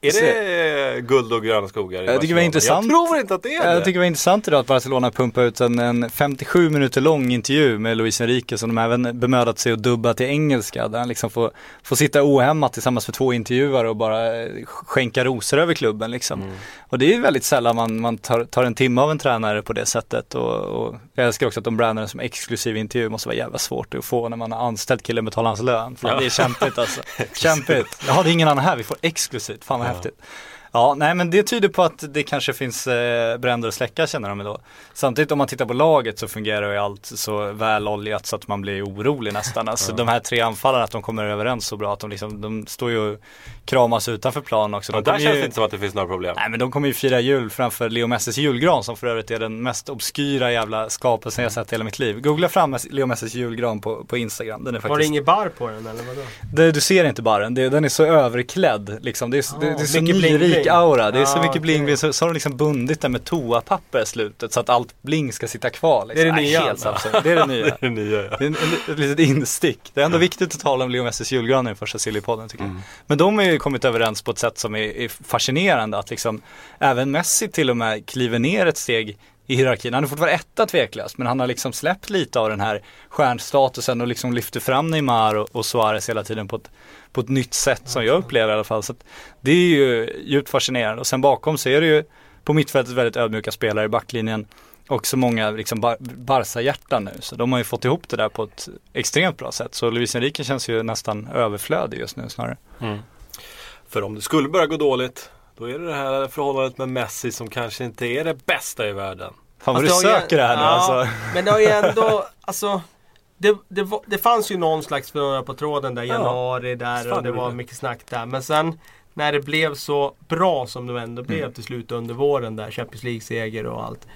Är det guld och gröna skogar i Jag tycker det var intressant. Jag tror inte att det är det. Jag tycker det var intressant idag att Barcelona pumpade ut en, en 57 minuter lång intervju med Luis Enrique som de även bemödat sig att dubba till engelska. Där han liksom får, får sitta ohämmat tillsammans med två intervjuare och bara eh, skänka rosor över klubben liksom. Mm. Och det är väldigt sällan man, man tar, tar en timme av en tränare på det sättet. Och, och jag älskar också att de brandar den som exklusiv intervju. måste vara jävla svårt att få när man har anställt killen betalar hans lön. Fan, Ja. Det är kämpigt alltså. kämpigt. Jag har ingen annan här, vi får exklusivt. Fan vad Ja. häftigt. Ja, nej men det tyder på att det kanske finns eh, bränder att släcka känner de då. Samtidigt om man tittar på laget så fungerar ju allt så väl oljat så att man blir orolig nästan. Alltså de här tre anfallarna, att de kommer överens så bra att de liksom, de står ju och kramas utanför plan också. De där känns ju, det inte som att det finns några problem. Nej men de kommer ju fira jul framför Leo Messis julgran som för övrigt är den mest obskyra jävla skapelsen jag sett i hela mitt liv. Googla fram Leo Messis julgran på, på Instagram. Den är Var det faktiskt, inget bar på den eller vadå? det, du ser inte bara den, det, den är så överklädd liksom. Det är, så- det, det är så mycket bling, nyrik aura. Det är så Ja, mycket bling, okej. så, så har de liksom bundit den med toapapper i slutet så att allt bling ska sitta kvar. Liksom. Det är det nya, Helt alltså. Det är det nya. Det är det nya ja. Det är en, en, ett litet instick. Det är ändå viktigt att tala om Leo Messis julgran i den första Sillypodden tycker Mm. jag. Men de har ju kommit överens på ett sätt som är, är fascinerande. Att liksom även Messi till och med kliver ner ett steg i hierarkin. Han är fortfarande etta tveklöst men han har liksom släppt lite av den här stjärnstatusen och liksom lyfter fram Neymar och, och Suarez hela tiden på ett, på ett nytt sätt som jag upplever i alla fall. Så att det är ju djupt fascinerande och sen bakom så är det ju på mittfältet väldigt ödmjuka spelare i backlinjen och så många liksom bar- Barca-hjärtan nu. Så de har ju fått ihop det där på ett extremt bra sätt. Så Luis Enrique känns ju nästan överflödig just nu snarare. Mm. För om det skulle börja gå dåligt då är det det här förhållandet med Messi som kanske inte är det bästa i världen. Fan vad du har ju- söker det här nu ja, alltså. Men det har ju ändå, alltså det, det, det fanns ju någon slags förhållande på tråden där i Ja. januari där Fan, och det var mycket snack där. Men sen när det blev så bra som det ändå blev Mm. till slut under våren där, Champions League-seger och allt.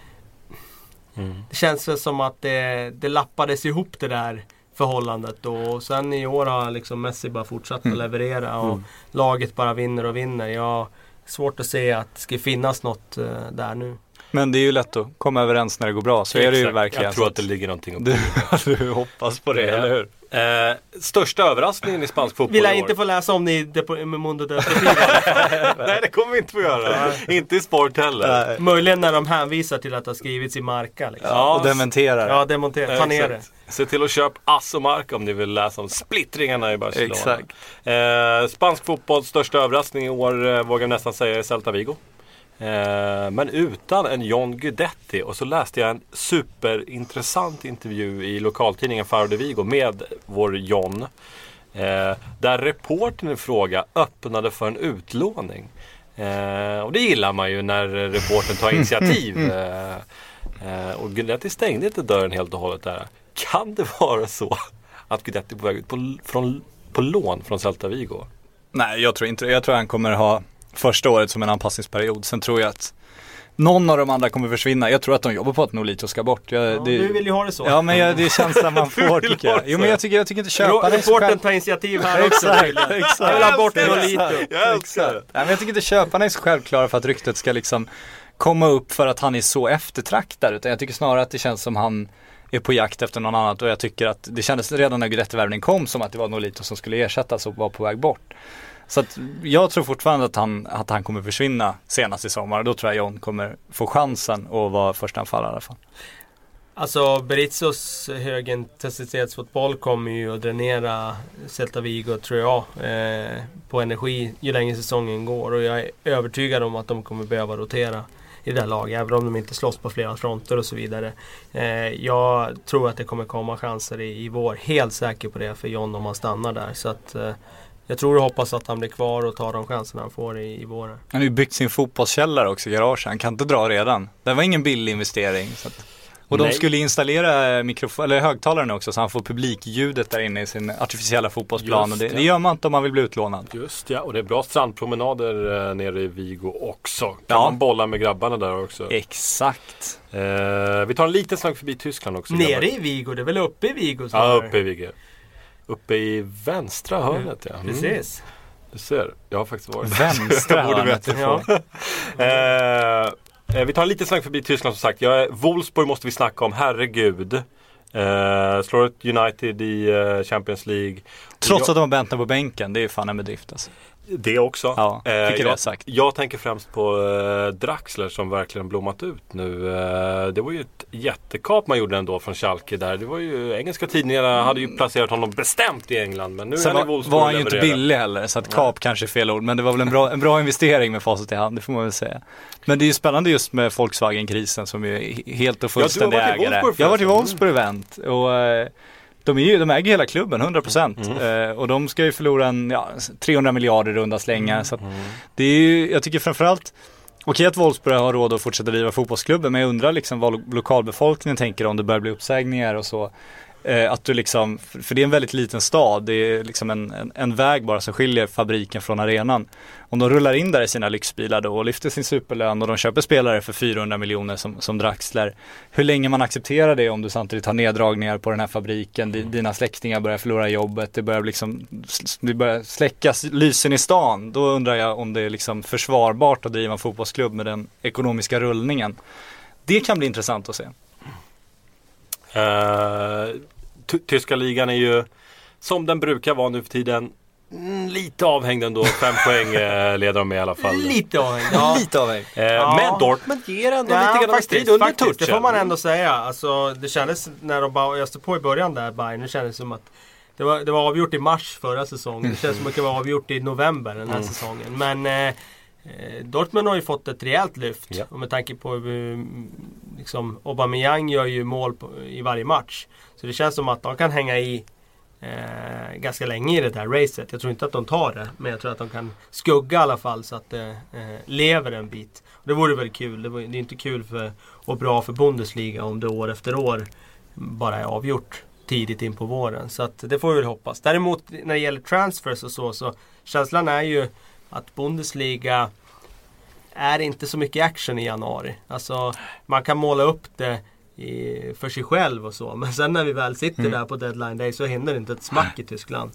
Mm. Det känns väl som att det, det lappades ihop det där förhållandet och sen i år har liksom Messi bara fortsatt Mm. att leverera och Mm. laget bara vinner och vinner. Jag har svårt att se att det ska finnas något eh, där nu. Men det är ju lätt att komma överens när det går bra. Så är det ju Exakt. verkligen. Jag tror att det ligger någonting upp. du, du hoppas på det, Ja. eller hur? Eh, största överraskningen i spansk fotboll Vill jag i år? inte få läsa om det i Depo- Mundo. Nej det kommer vi inte få göra. inte i sport heller. Möjligen när de hänvisar till att det har skrivits i Marca. Liksom. Ja, Och dementerar. Ja, demontera. Ta ner det. Exakt. Se till att köpa Ass och Marca om ni vill läsa om splittringarna i Barcelona. Exakt. Eh, spansk fotbolls största överraskning i år eh, vågar jag nästan säga är Celta Vigo. Eh, men utan en John Guidetti. Och så läste jag en superintressant intervju i lokaltidningen Faro de Vigo med vår John. Eh, där reportern i fråga öppnade för en utlåning. Eh, och det gillar man ju när reportern tar initiativ. Och Guidetti stängde inte dörren helt och hållet där. Kan det vara så att Guidetti är på väg ut på, från, på lån från Celta Vigo? Nej, jag tror inte det. Jag tror han kommer ha första året som en anpassningsperiod. Sen tror jag att någon av de andra kommer försvinna. Jag tror att de jobbar på att Nolito ska bort. Jag, Ja, det, Du vill ju ha det så. Ja men jag, det är känslan man får tycker jag. Jo men jag tycker, jag tycker inte köparna är så själv... tar initiativ här också Exakt, exakt. Jag vill ha bort Nolito. Jag Exakt. Nej, men jag tycker inte köparna är så självklara för att ryktet ska liksom komma upp för att han är så eftertraktad. Utan jag tycker snarare att det känns som han är på jakt efter någon annat och jag tycker att det kändes redan när Guidetti-värvningen kom som att det var Nolito som skulle ersättas och var på väg bort. Så att jag tror fortfarande att han, att han kommer försvinna senast i sommar och då tror jag John kommer få chansen att vara förstaanfallare i alla fall. Alltså Berizos högintensitetsfotboll kommer ju att dränera Celta Vigo tror jag. Eh, på energi ju längre säsongen går. Och jag är övertygad om att de kommer behöva rotera i det här laget. Även om de inte slåss på flera fronter och så vidare. Eh, jag tror att det kommer komma chanser i, i vår. Helt säker på det för John om han stannar där. Så att eh, jag tror och hoppas att han blir kvar och tar de chanserna han får i, i våren. Han har ju byggt sin fotbollskällare också i garaget, han kan inte dra redan. Det var ingen billig investering. Att... Och de Nej. skulle installera mikrofon, eller högtalaren också så han får publikljudet där inne i sin artificiella fotbollsplan. Just Och det, det. det gör man inte om man vill bli utlånad. Just ja, och det är bra strandpromenader eh, nere i Vigo också. Kan Ja. man bolla med grabbarna där också. Exakt. Eh, vi tar en liten sväng förbi Tyskland också. grabbar. Nere i Vigo, det är väl uppe i Vigo? Ja, uppe i Vigo. Uppe i vänstra hörnet ja. Mm. Precis. Du ser, jag har faktiskt varit Vänstra hörnet. Ja. Eh, eh, vi tar en liten sväng förbi Tyskland som sagt. Jag är, Wolfsburg måste vi snacka om, herregud. Eh, slår ett United i eh, Champions League. Trots jag, att de har Bentner på bänken, det är fan en bedrift alltså. Det också. Ja, det är jag, sagt. jag tänker främst på eh, Draxler som verkligen blommat ut nu. Eh, det var ju ett jättekap man gjorde ändå från Schalke där. Det var ju, engelska tidningarna hade ju placerat honom bestämt i England. Men nu är Sen var, var han ju inte billig heller, så att kap kanske är fel ord. Men det var väl en bra, en bra investering med facit i hand, det får man väl säga. Men det är ju spännande just med Volkswagen-krisen som är he- helt och fullständig i ägare. Jag har varit i. Wolfsburg event och eh, de, är ju, de äger hela klubben, 100%. Mm. Eh, och de ska ju förlora en, ja, 300 miljarder runda slängar. Mm. Så att det är ju, jag tycker framförallt Okej att Wolfsburg har råd att fortsätta driva fotbollsklubben men jag undrar liksom vad lo- lokalbefolkningen tänker om det börjar bli uppsägningar och så. Eh, att du liksom, för det är en väldigt liten stad, det är liksom en, en, en väg bara som skiljer fabriken från arenan. Om de rullar in där i sina lyxbilar då och lyfter sin superlön och de köper spelare för 400 miljoner som, som Draxler. Hur länge man accepterar det om du samtidigt har neddragningar på den här fabriken, mm. dina släktingar börjar förlora jobbet, det börjar liksom, det börjar släckas lysen i stan. Då undrar jag om det är liksom försvarbart att driva en fotbollsklubb med den ekonomiska rullningen. Det kan bli intressant att se. Uh, tyska ligan är ju som den brukar vara nu för tiden. Mm, lite avhängd ändå. Fem poäng eh, leder de med i alla fall. Lite avhängd. Ja. Lite av mig. Eh, Ja. Men Dortmund ger ändå Ja, lite grann strid under faktiskt, touchen. Det får man ändå säga. Alltså, det kändes när de bara öste på i början där, Bayern, det kändes som att det var, det var avgjort i mars förra säsongen. Det känns som att det var avgjort i november den här Mm. säsongen. Men eh, eh, Dortmund har ju fått ett rejält lyft. Ja. Och med tanke på hur liksom, Aubameyang gör ju mål på, i varje match. Så det känns som att de kan hänga i eh, ganska länge i det här racet. Jag tror inte att de tar det. Men jag tror att de kan skugga i alla fall så att det eh, lever en bit. Och det vore väl kul. Det, var, det är inte kul för, och bra för Bundesliga om det år efter år bara är avgjort tidigt in på våren. Så att det får vi väl hoppas. Däremot när det gäller transfers och så, så känslan är ju att Bundesliga är inte så mycket action i januari. Alltså man kan måla upp det i, för sig själv och så. Men sen när vi väl sitter Mm. där på deadline day så händer det inte ett smack i Tyskland.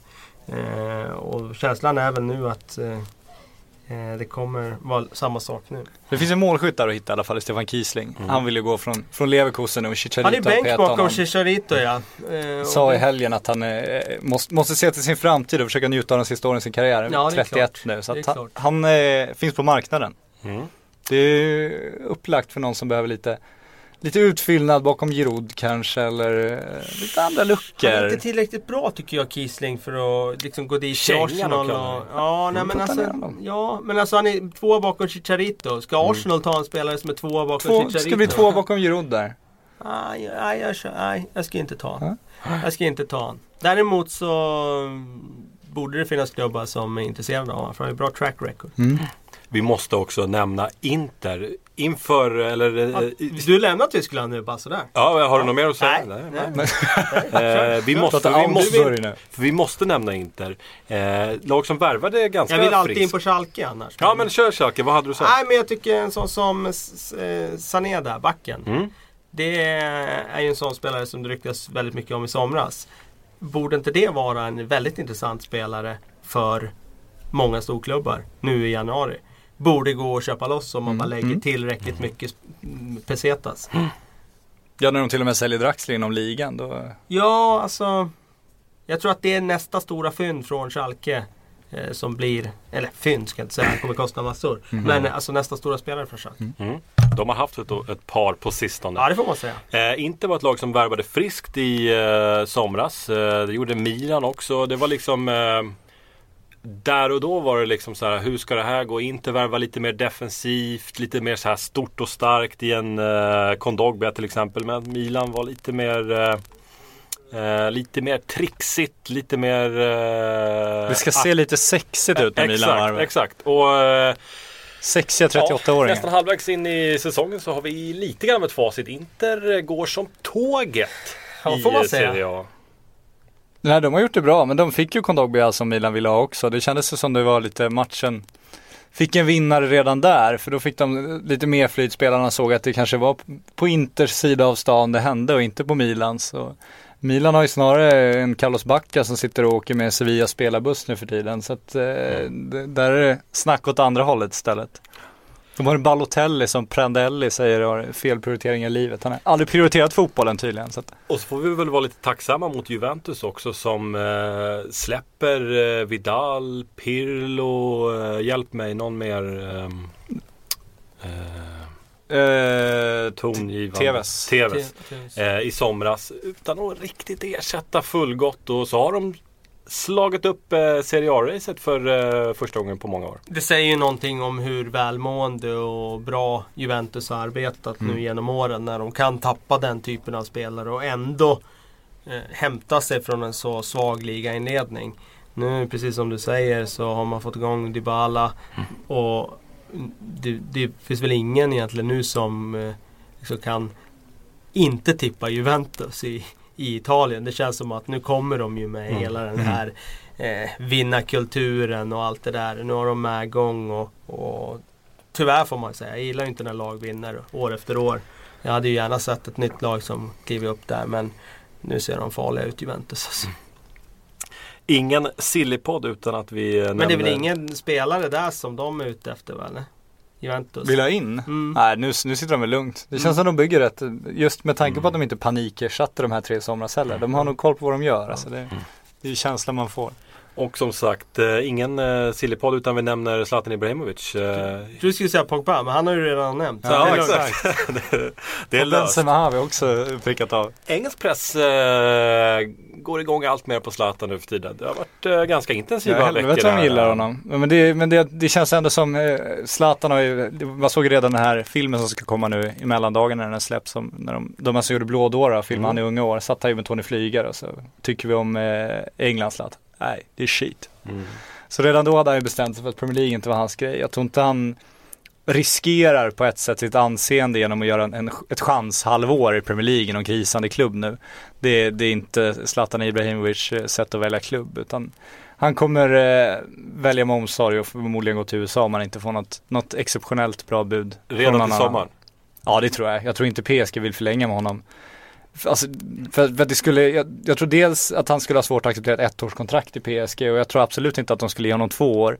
Eh, och känslan är väl nu att eh, eh, det kommer vara samma sak nu. Det finns en målskytt där att hitta i alla fall, i Stefan Kiesling. Han vill ju gå från, från Leverkusen och Chicharito Han är bänk bakom. Chicharito ja. Eh, och Sa i helgen att han eh, måste, måste se till sin framtid och försöka njuta av den sista åren i sin karriär. Ja, det är 31 klart. nu. Så att han, han eh, finns på marknaden. Mm. Det är upplagt för någon som behöver lite, lite utfyllnad bakom Giroud kanske eller eh, lite andra Han är inte luckor. tillräckligt bra tycker jag Kiesling för att liksom gå dit till Arsenal. och Och, ja, nej, men alltså, ja, men alltså han är tvåa bakom Chicharito. Ska Arsenal ta en spelare som är tvåa bakom Två, Chicharito? ska bli två bakom Giroud där. Nej, nej, jag, kör- nej, jag ska inte ta han. Jag ska inte ta han. Däremot så mm, borde det finnas klubbar som är intresserade av honom. För han har ju bra track record. Vi måste också nämna Inter. Inför, eller... Eh, Du lämnar Tyskland nu bara sådär? Ja, har du något mer att säga? Nej, Nej, nej. Eh, vi, måste, vi, måste, vi måste nämna Inter. Eh, lag som värvade ganska Jag vill alltid in på Schalke annars. Ja men kör Schalke, vad hade du sagt? Nej men jag tycker en sån som eh, Sané där, backen. Mm. Det är ju en sån spelare som det ryktas väldigt mycket om i somras. Borde inte det vara en väldigt intressant spelare för många storklubbar nu i januari? Borde gå att köpa loss om man bara lägger mm. tillräckligt mycket mm, pesetas. Ja, när de till och med säljer Draxler inom ligan då. Ja, alltså. Jag tror att det är nästa stora fynd från Schalke. Eh, som blir, eller fynd ska jag inte säga, han kommer kosta massor. Men eh, alltså nästa stora spelare från Schalke. Mm. De har haft ett, ett par på sistone. Ja, det får man säga. Eh, inte var ett lag som värvade friskt i eh, somras. Eh, det gjorde Milan också. Det var liksom eh, Där och då var det liksom så här, hur ska det här gå? Inte värva lite mer defensivt, lite mer så här stort och starkt i en eh, Kondogbia till exempel. Men Milan var lite mer eh, eh, Lite mer trixigt, lite mer... Eh, Det ska se lite sexigt ut när Milan exakt, varvar. exakt. Och eh, Sexiga 38-åringar. nästan halvvägs in i säsongen så har vi lite grann ett facit. Inter går som tåget Ja, i får man säga. Serie A. Nej, de har gjort det bra, men de fick ju Kondogbia som Milan ville ha också. Det kändes som det var lite matchen Fick en vinnare redan där, för då fick de lite mer flyt. Spelarna såg att det kanske var på Inters sida av stan det hände och inte på Milans. Så Milan har ju snarare en Carlos Bacca som sitter och åker med Sevilla spelarbuss nu för tiden. Så att eh, det- där är det snack åt andra hållet istället. De har en Balotelli som Prandelli säger har felprioritering i livet. Han har aldrig prioriterat fotbollen tydligen. Så att, Och så får vi väl vara lite tacksamma mot Juventus också som eh, släpper eh, Vidal, Pirlo, eh, hjälp mig, någon mer ehm, eh, eh, tongivande. Tevez. Tevez. Till- Eh, I somras utan att riktigt ersätta fullgott och så har de slagit upp eh, Serie A-racet för eh, första gången på många år. Det säger ju någonting om hur välmående och bra Juventus har arbetat nu genom åren när de kan tappa den typen av spelare och ändå eh, hämta sig från en så svag ligainledning. Nu precis som du säger så har man fått igång Dybala och det, det finns väl ingen egentligen nu som eh, liksom kan inte tippa Juventus i, i Italien. Det känns som att nu kommer de ju med hela den här eh, vinnarkulturen och allt det där. Nu har de med gång och, och tyvärr får man säga, jag gillar ju inte när lag vinner år efter år. Jag hade ju gärna sett ett nytt lag som kliver upp där men nu ser de farliga ut Juventus. Alltså. Ingen sillypodd utan att vi Men det är väl nämner- ingen spelare där som de är ute efter väl? Juventus. Vill ha in? Mm. Nej, nu, nu sitter de väl lugnt. Det känns som de bygger rätt, just med tanke på att de inte panikersatte de här tre somras heller. De har nog koll på vad de gör. Alltså det, det är ju känslan man får. Och som sagt, eh, ingen eh, sillypodd utan vi nämner Zlatan Ibrahimovic. Eh, Du skulle säga Pogba, men han har ju redan nämnt. Ja, det är lugnt. exakt. det, det är Och löst. Benzema har vi också prickat av. Engelsk press eh, går igång allt mer på Zlatan nu för tiden. Det har varit eh, ganska intensiva Ja, veckor. helvete vad de här. gillar honom. Men, det, men det, det känns ändå som, eh, Zlatan har ju, man såg redan den här filmen som ska komma nu i mellandagarna när den släpps. Som, när de, de som gjorde Blådåra, filmen han i unga år, satt han ju med Tony Flygare och så tycker vi om eh, Englands Zlatan. Nej, det är shit. Mm. Så redan då hade han ju bestämt sig för att Premier League inte var hans grej. Jag tror inte han riskerar på ett sätt sitt anseende genom att göra en, en, ett chanshalvår i Premier League i någon krisande klubb nu. Det, det är inte Zlatan Ibrahimovic eh, sätt att välja klubb utan han kommer eh, välja med omsorg och förmodligen gå till USA om han inte får något, något exceptionellt bra bud. Redan till sommaren. Ja det tror jag. Jag tror inte PSG vill förlänga med honom. Alltså, för, för det skulle, jag, jag tror dels att han skulle ha svårt att acceptera ett ettårskontrakt i PSG och jag tror absolut inte att de skulle ge honom två år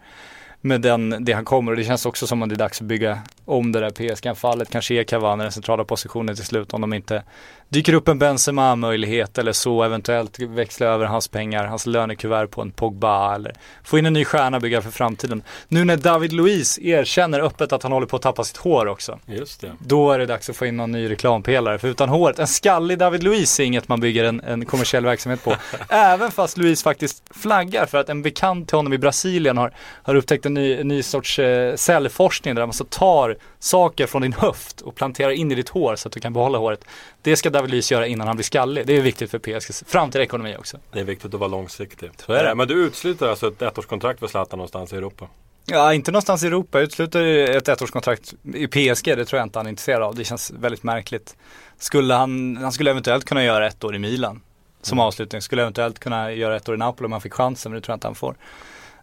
med den, det han kommer och det känns också som att det är dags att bygga om det där PSG-anfallet. Kanske ge Cavani den centrala positionen till slut om de inte dyker upp en Benzema-möjlighet eller så eventuellt växla över hans pengar, hans lönekuvert på en Pogba eller få in en ny stjärna bygga för framtiden. Nu när David Luiz erkänner öppet att han håller på att tappa sitt hår också. Just det. Då är det dags att få in någon ny reklampelare. För utan håret, en skallig David Luiz är inget man bygger en, en kommersiell verksamhet på. Även fast Luiz faktiskt flaggar för att en bekant till honom i Brasilien har, har upptäckt en ny, ny sorts eh, cellforskning där man så tar saker från din höft och planterar in i ditt hår så att du kan behålla håret. Det ska David Luiz göra innan han blir skallig. Det är viktigt för PSGs framtida ekonomi också. Det är viktigt att vara långsiktig. Så är det. Men du utesluter alltså ett ettårskontrakt för Zlatan någonstans i Europa? Ja, inte någonstans i Europa. Jag Utesluter ett ettårskontrakt i PSG, det tror jag inte han är intresserad av. Det känns väldigt märkligt. Skulle han, han skulle eventuellt kunna göra ett år i Milan som avslutning. Skulle eventuellt kunna göra ett år i Napoli om han fick chansen, men det tror jag inte han får.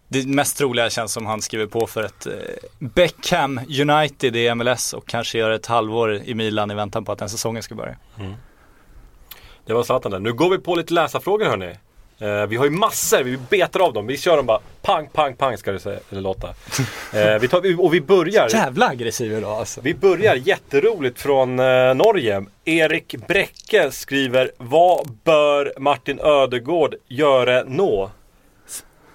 Det mest troliga känns som han skriver på för ett eh, Beckham United i MLS och kanske gör ett halvår i Milan i väntan på att den säsongen ska börja. Det var Zlatan där. Nu går vi på lite läsarfrågor hörni. Eh, vi har ju massor, vi betar av dem. Vi kör dem bara pang, pang, pang ska det säga, eller låta. Eh, vi tar, och vi börjar. Jävla aggressiv idag alltså. Vi börjar jätteroligt från eh, Norge. Erik Bräcke skriver Vad bör Martin Ödegård göra nå?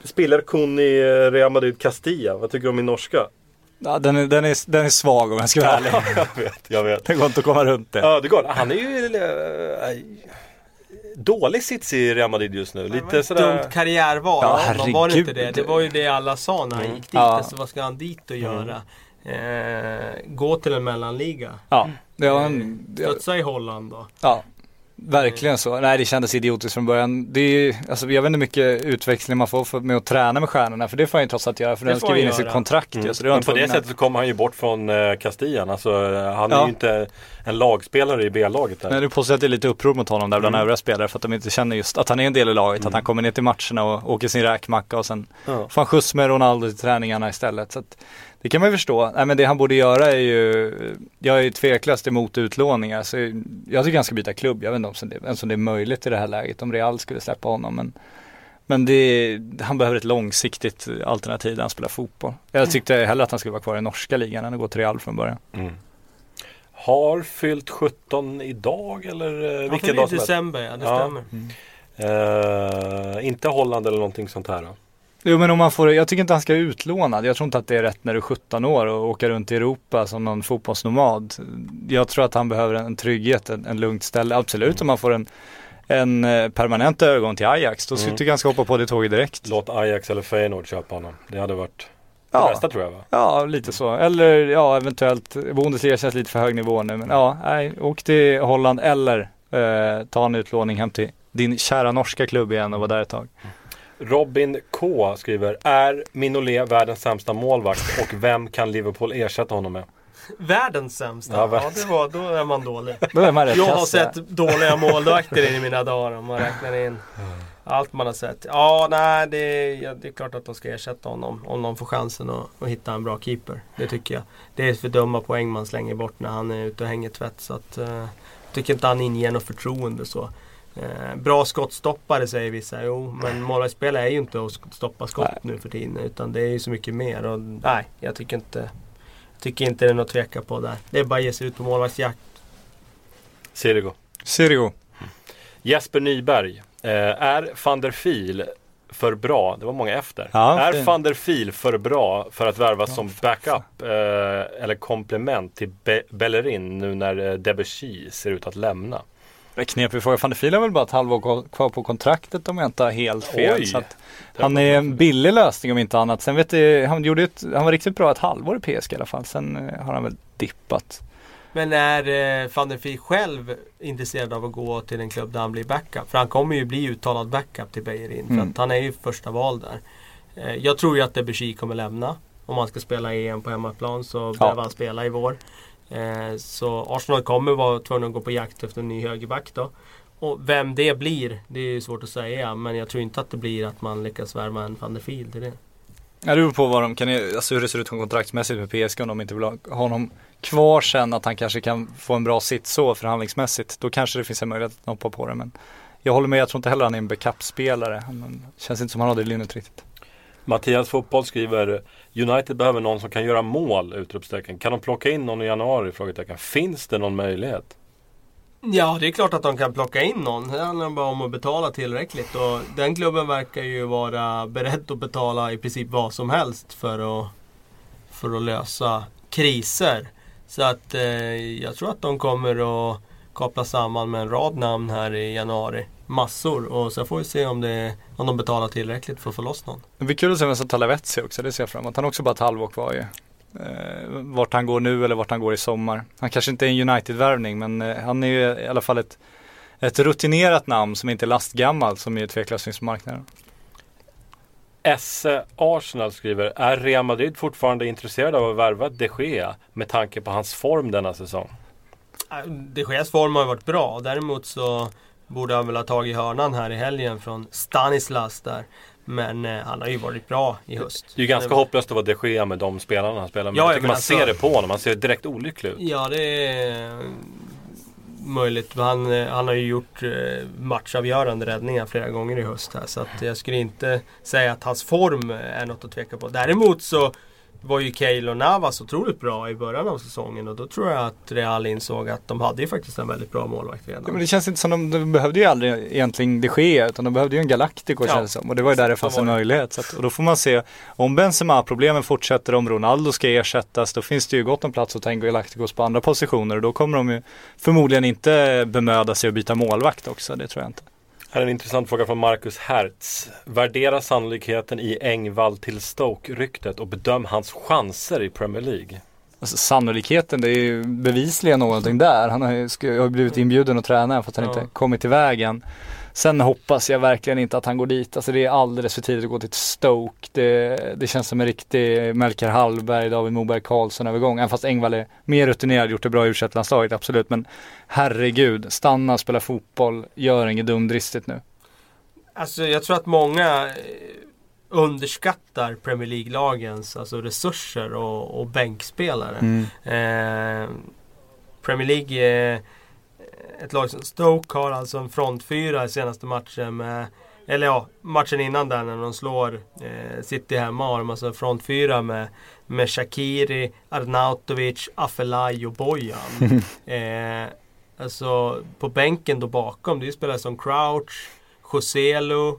Spelar kun i eh, Real Madrid Castilla. Vad tycker du om min norska? Ja, den, är, den, är, den är svag om jag ska vara ärlig. jag vet, jag vet. Det går inte att komma runt det. Ödegård, han är ju eh, dålig sits i Real Madrid just nu. Lite sådär. Dumt karriärval. Ja, Ja, var det inte det? Det var ju det alla sa när han gick dit. Ja. Alltså, vad ska han dit och göra? Eh, gå till en mellanliga. Ja, det en, det, Studsa i Holland då. ja. Verkligen så. Nej det kändes idiotiskt från början. Det är, alltså, jag vet inte hur mycket utväxling man får för, med att träna med stjärnorna. För det får han ju trots allt göra. För den han in i sitt kontrakt Mm. ju. Så det Men på det sättet så kommer han ju bort från eh, Castillan. Alltså, eh, han är Ja. ju inte en lagspelare i B-laget. Nej, du påstår att det är lite uppror mot honom där bland Mm. övriga spelare för att de inte känner just att han är en del i laget. Att han kommer ner till matcherna och åker sin räkmacka och sen Ja. får han skjuts med Ronaldo till träningarna istället. Så att, det kan man ju förstå. Nej men det han borde göra är ju, jag är ju tveklöst emot utlåningar. Så jag tycker han ska byta klubb. Jag vet inte om det, ens om det är möjligt i det här läget. Om Real skulle släppa honom. Men, men det, han behöver ett långsiktigt alternativ där han spelar fotboll. Jag tyckte hellre att han skulle vara kvar i norska ligan än att gå till Real från början. Mm. Har fyllt 17 idag eller eh, vilken dag som helst. december, ja det Ja. stämmer. Eh, inte Holland eller någonting sånt här. Då. Jo men om man får, jag tycker inte han ska utlånad. Jag tror inte att det är rätt när du är 17 år och åka runt i Europa som någon fotbollsnomad. Jag tror att han behöver en trygghet, en, en lugnt ställe. Absolut om man får en, en eh, permanent övergång till Ajax. Då Mm. tycker jag han ska hoppa på det tåget direkt. Låt Ajax eller Feyenoord köpa honom. Det hade varit det Ja. bästa tror jag va? Ja, lite så. Eller ja, eventuellt. Bundesliga känns lite för hög nivå nu. Men ja, nej, åk till Holland eller eh, ta en utlåning hem till din kära norska klubb igen och vara där ett tag. Robin K skriver Är Minolet världens sämsta målvakt och vem kan Liverpool ersätta honom med? Världens sämsta, Ja, ja, världens. det var, då är man dålig. Då är man rätt Jag har ja. sett dåliga målvakter i mina dagar om man räknar in allt man har sett. Ja, nej det är, ja, det är klart att de ska ersätta honom om de får chansen att, att hitta en bra keeper. Det tycker jag. Det är för dumma poäng man slänger bort när han är ute och hänger tvätt. Så att, eh, jag tycker inte han inger något förtroende så. Eh, bra skottstoppare säger vissa. Jo, men målvaktsspelare är ju inte att stoppa skott Nej. nu för tiden. Utan det är ju så mycket mer. Och, nej, jag tycker inte, jag tycker inte det är något att tveka på där. Det är bara att ge sig ut på målvaktsjakt. Sirigo. Sirigo. Jesper Nyberg. Eh, är van der Fiel för bra? Det var många efter. Ja, är fin. van der Fiel för bra för att värvas som backup eh, eller komplement till Be- Bellerin nu när eh, Debussy ser ut att lämna? Det är knepig fråga. Van der Fiel har väl bara ett halvår kvar- på kontraktet om jag inte har helt fel. Oj. Så att han är en billig lösning om inte annat. Sen vet jag, han, gjorde ett, han var riktigt bra ett halvår i PSG i alla fall. Sen eh, har han väl dippat. Men är eh, van der Fiel själv intresserad av att gå till en klubb där han blir backup? För han kommer ju bli uttalad backup till Bejerin. För Mm. att han är ju första val där. Eh, jag tror ju att Debussy kommer lämna. Om han ska spela EM på hemmaplan så behöver han spela i vår. Eh, så Arsenal kommer vara tvungna att gå på jakt efter en ny högerback då. Och vem det blir, det är ju svårt att säga. Men jag tror inte att det blir att man lyckas värva en van der Fiel till det. Ja, det beror på vad de kan, alltså hur det ser ut kontraktsmässigt med PSG om de inte vill ha honom kvar sen att han kanske kan få en bra sits så förhandlingsmässigt. Då kanske det finns en möjlighet att hoppa på det men jag håller med, jag tror inte heller han är en backup-spelare. Han känns inte som han har det lynnet riktigt. Mattias Fotboll skriver United behöver någon som kan göra mål! Utropstecken. Kan de plocka in någon i januari? Frågetecken. Finns det någon möjlighet? Ja, det är klart att de kan plocka in någon. Det handlar bara om att betala tillräckligt. Och den klubben verkar ju vara beredd att betala i princip vad som helst för att, för att lösa kriser. Så att eh, jag tror att de kommer att koppla samman med en rad namn här i januari. Massor. Och sen får vi se om, det, om de betalar tillräckligt för att få loss någon. Det blir kul att se vem som tar Lavetzi också, det ser jag fram emot. Han har också bara ett halvår kvar ju. Eh, vart han går nu eller vart han går i sommar. Han kanske inte är en United-värvning men eh, han är ju i alla fall ett, ett rutinerat namn som inte är lastgammal som är tveklöst finns på marknaden. Esse Arsenal skriver Är Real Madrid fortfarande intresserade av att värva de Gea med tanke på hans form denna säsong? Äh, De Geas form har ju varit bra. Däremot så borde han väl ha tagit hörnan här i helgen från Stanislas där. Men eh, han har ju varit bra i höst. Det är ju ganska hopplöst att vara de Gea med de spelarna han spelar med. Ja, jag ja, tycker men man alltså- ser det på honom. Han ser direkt olycklig ut. Ja, det är möjligt. Han, eh, han har ju gjort eh, matchavgörande räddningar flera gånger i höst här. Så jag skulle inte säga att hans form är något att tveka på. Däremot så var ju Keylor Navas otroligt bra i början av säsongen och då tror jag att Real insåg att de hade ju faktiskt en väldigt bra målvakt redan. Ja, men det känns inte som de, de behövde ju aldrig egentligen de Gea utan de behövde ju en Galactico Ja, känns det som. Och det var ju där det fanns en möjlighet. Att, och då får man se om Benzema-problemen fortsätter, om Ronaldo ska ersättas, då finns det ju gott om plats att ta in Galacticos på andra positioner och då kommer de ju förmodligen inte bemöda sig att byta målvakt också, det tror jag inte. Här är en intressant fråga från Marcus Hertz. Värdera sannolikheten i Engvall till Stoke-ryktet och bedöm hans chanser i Premier League. Alltså, sannolikheten, det är ju bevisligen någonting där. Han har ju, blivit inbjuden att träna för att han Ja. inte kommit till vägen. Sen hoppas jag verkligen inte att han går dit. Alltså det är alldeles för tidigt att gå till Stoke. Det, det känns som en riktig Melker Hallberg, David Moberg Karlsson övergång. Även fast Engvall är mer rutinerad, gjort det bra i landslaget absolut. Men herregud, stanna, spela fotboll, gör inget dumdristigt nu. Alltså jag tror att många eh, underskattar Premier League-lagens alltså resurser och, och bänkspelare. Eh, Premier League är ett lag som Stoke har alltså en frontfyra i senaste matchen med eller ja, matchen innan där när de slår eh, City hemma har de alltså frontfyra med, med Shakiri, Arnautovic, Afelai och Bojan. eh, alltså på bänken då bakom, det är ju spelare som Crouch, Joselu,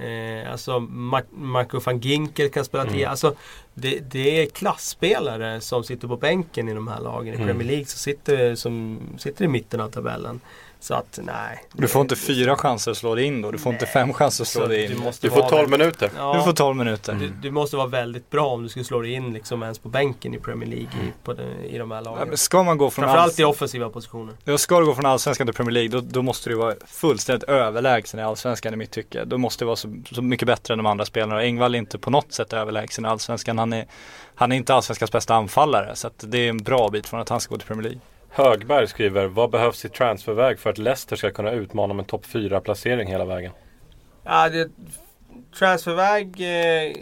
eh, alltså Mar- Marco van Ginkel kan spela till. Alltså det, det är klassspelare som sitter på bänken i de här lagen i Mm. Premier League som sitter, som sitter i mitten av tabellen. Så att nej. Du får inte fyra chanser att slå det in då. Du får inte fem chanser att slå det in. Du, måste Du får vara 12 väldigt- minuter. Ja, Du får 12 minuter. du, du måste vara väldigt bra om du ska slå dig in liksom ens på bänken i Premier League i, på den, i de här lagen. Ska man gå från Framförallt i alls- offensiva positioner. Ja, ska du gå från allsvenskan till Premier League då, då måste du vara fullständigt överlägsen i allsvenskan i mitt tycke. Då måste du vara så, så mycket bättre än de andra spelarna. Och Engvall är inte på något sätt överlägsen i allsvenskan. Han är, han är inte allsvenskans bästa anfallare. Så att det är en bra bit från att han ska gå till Premier League. Högberg skriver, vad behövs i transferväg för att Leicester ska kunna utmana om en topp 4-placering hela vägen? Ja, det, transferväg eh,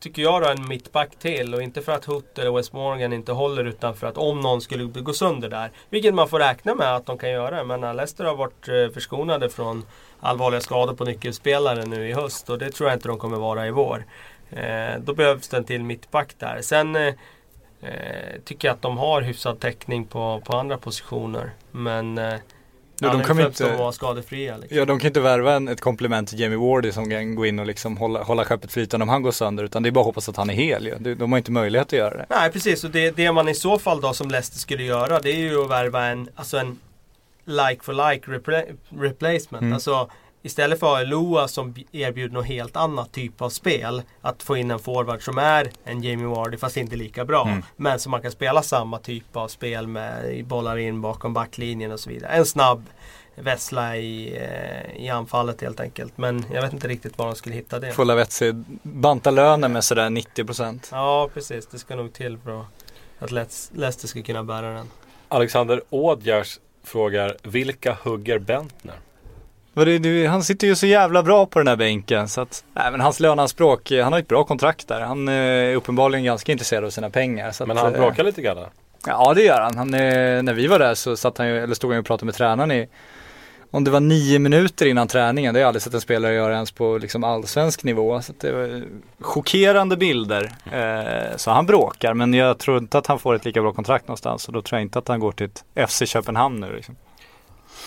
tycker jag då en mittback till och inte för att Hutt eller West Morgan inte håller utan för att om någon skulle gå sönder där. Vilket man får räkna med att de kan göra. Men Leicester har varit eh, förskonade från allvarliga skador på nyckelspelare nu i höst och det tror jag inte de kommer vara i vår. Eh, då behövs det en till mittback där. Sen eh, eh, tycker jag att de har hyfsad täckning på, på andra positioner. Men eh, Ja, de om inte- vara skadefria. Liksom. Ja, de kan inte värva en, ett komplement till Jamie Wardy som kan gå in och liksom hålla, hålla skeppet flytande om han går sönder. Utan det är bara att hoppas att han är hel ju. De, de har inte möjlighet att göra det. Nej precis och det, det man i så fall då som Leicester skulle göra det är ju att värva en, alltså en like for like repla- replacement. Mm. Alltså istället för att ha Eloa som erbjuder något helt annat typ av spel. Att få in en forward som är en Jamie Wardy fast inte lika bra. Mm. Men som man kan spela samma typ av spel med. Bollar in bakom backlinjen och så vidare. En snabb vessla i, eh, i anfallet helt enkelt. Men jag vet inte riktigt var de skulle hitta det. Fulla Vetsi banta lönen med sådär 90%. Ja precis, det ska nog till för att Leicester ska kunna bära den. Alexander Ådjärs frågar, vilka hugger Bentner? Han sitter ju så jävla bra på den här bänken så att, nej men hans löneanspråk, eh, han har ett bra kontrakt där. Han eh, är uppenbarligen ganska intresserad av sina pengar. Så Men att, han eh, bråkar lite grann. Ja det gör han. han när vi var där så satt han ju, eller stod han ju och pratade med tränaren i om det var nio minuter innan träningen, det har jag aldrig sett en spelare göra ens på liksom allsvensk nivå. Så att det var chockerande bilder. Så han bråkar, men jag tror inte att han får ett lika bra kontrakt någonstans. Och då tror jag inte att han går till ett FC Köpenhamn nu. Liksom.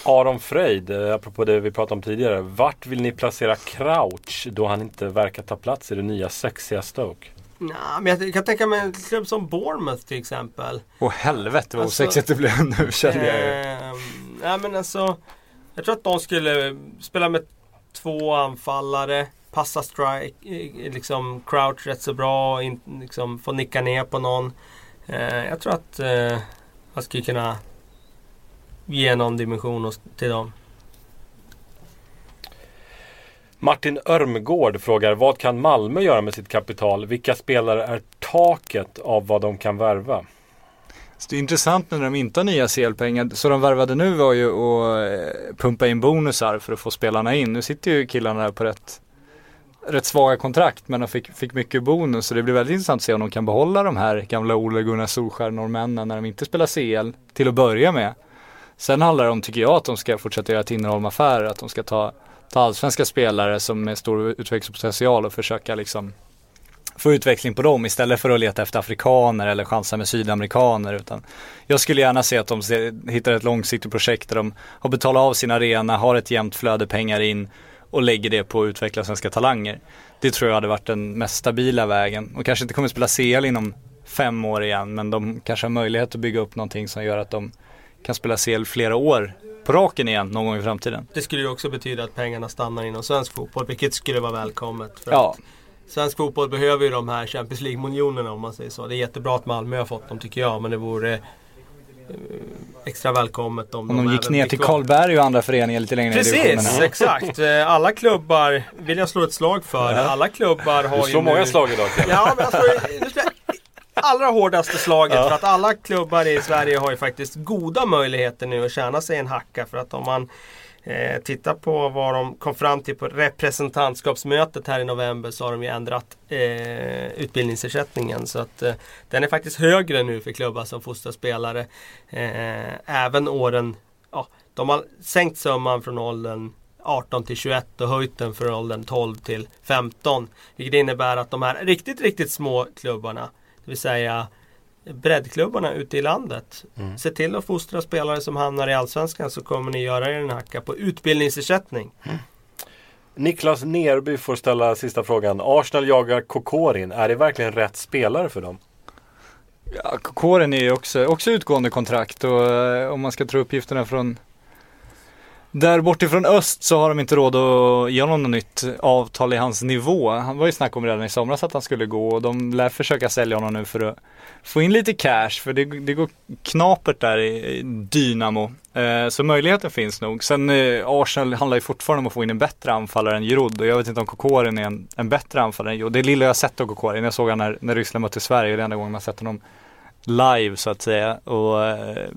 Aron Freid, eh, apropå det vi pratade om tidigare. Vart vill ni placera Crouch då han inte verkar ta plats i det nya sexiga Stoke? Nej, men jag kan tänka mig en klubb som Bournemouth till exempel. Åh helvete vad Alltså- osexigt det blev nu kände jag ju. Ehm, nej men alltså. Jag tror att de skulle spela med två anfallare. Passa strike, eh, liksom crouch rätt så bra. In, liksom få nicka ner på någon. Eh, jag tror att eh, man skulle kunna ge någon dimension till dem. Martin Örmgård frågar, vad kan Malmö göra med sitt kapital? Vilka spelare är taket av vad de kan värva? Så det är intressant när de inte har nya CL-pengar. Så de värvade nu var ju att eh, pumpa in bonusar för att få spelarna in. Nu sitter ju killarna där på rätt, rätt svaga kontrakt men de fick, fick mycket bonus. Så det blir väldigt intressant att se om de kan behålla de här gamla Ole Gunnar Solskär norrmännen när de inte spelar CL till att börja med. Sen handlar det om, tycker jag, att de ska fortsätta göra Tinnerholm-affärer. Att de ska ta, ta allsvenska spelare som med stor utvecklingspotential och försöka liksom få utveckling på dem istället för att leta efter afrikaner eller chansa med sydamerikaner. Utan jag skulle gärna se att de hittar ett långsiktigt projekt där de har betalat av sin arena, har ett jämnt flöde pengar in och lägger det på att utveckla svenska talanger. Det tror jag hade varit den mest stabila vägen och kanske inte kommer spela CL inom fem år igen men de kanske har möjlighet att bygga upp någonting som gör att de kan spela CL flera år på raken igen någon gång i framtiden. Det skulle ju också betyda att pengarna stannar inom svensk fotboll. Vilket skulle vara välkommet. För Ja, Svensk fotboll behöver ju de här Champions League-miljonerna om man säger så. Det är jättebra att Malmö har fått dem tycker jag, men det vore eh, extra välkommet om, Om de gick även ner till. Karlberg och andra föreningar lite längre ner i divisionen. Precis, exakt. Eh, Alla klubbar vill jag slå ett slag för. Alla klubbar har Du ju slår nu... många slag idag Kalle. Ja, men jag slår, nu slår jag allra hårdaste slaget för att alla klubbar i Sverige har ju faktiskt goda möjligheter nu att tjäna sig en hacka. För att om man eh, tittar på vad de kom fram till på representantskapsmötet här i november så har de ju ändrat eh, utbildningsersättningen. Så att eh, den är faktiskt högre nu för klubbar som fostrar spelare. Eh, även åren, ja, de har sänkt summan från åldern 18 till 21 och höjt den från åldern 12 till 15. Vilket innebär att de här riktigt, riktigt små klubbarna, det vill säga breddklubbarna ute i landet. Se till att fostra spelare som hamnar i Allsvenskan så kommer ni göra er en hacka på utbildningsersättning. Niklas Nerby får ställa sista frågan. Arsenal jagar Kokorin. Är det verkligen rätt spelare för dem? Ja, Kåren är ju också, också utgående kontrakt och eh, om man ska tro uppgifterna från där bortifrån öst så har de inte råd att ge honom något nytt avtal i hans nivå. Han var ju snack om redan i somras att han skulle gå och de lär försöka sälja honom nu för att få in lite cash för det, det går knapert där i, Dynamo. Eh, så möjligheten finns nog. Sen eh, Arsenal handlar ju fortfarande om att få in en bättre anfallare än Giroud och jag vet inte om Kokorin är en, en bättre anfallare än Giroud. Det lilla jag har sett av Kokorin, jag såg han när, när Ryssland mötte Sverige, det är enda gången man sett honom live så att säga. Och, eh,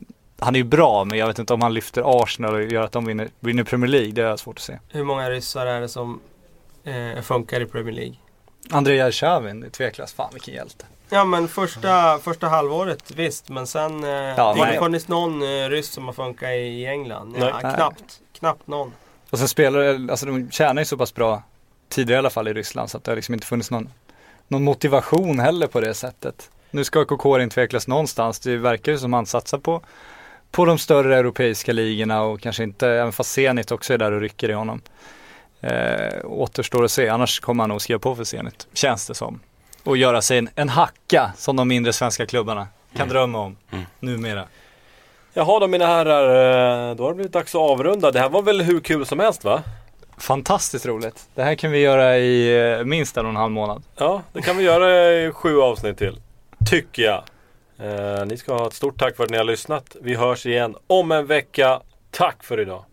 han är ju bra men jag vet inte om han lyfter Arsenal och gör att de vinner, vinner Premier League. Det har jag svårt att se. Hur många ryssar är det som eh, funkar i Premier League? Det är tveklöst. Fan vilken hjälte. Ja men första, första halvåret visst men sen eh, har nej. det funnits någon eh, ryss som har funkat i England? Ja, Nej. knappt. Knappt någon. Och sen spelar, alltså de tjänar ju så pass bra tidigare i alla fall i Ryssland så att det har liksom inte funnits någon, någon motivation heller på det sättet. Nu ska Kokorin tveklöst någonstans. Det verkar ju som han satsar på, på de större europeiska ligorna och kanske inte, även fast Zenit också är där och rycker i honom. Eh, återstår att se, annars kommer han nog skriva på för Zenit, känns det som. Och göra sig en, en hacka som de mindre svenska klubbarna kan drömma om numera. Jaha då mina herrar, eh, då har det blivit dags att avrunda. Det här var väl hur kul som helst va? Fantastiskt roligt. Det här kan vi göra i eh, minst en och en halv månad. Ja, det kan vi göra i sju avsnitt till. Tycker jag. Eh, ni ska ha ett stort tack för att ni har lyssnat. Vi hörs igen om en vecka. Tack för idag.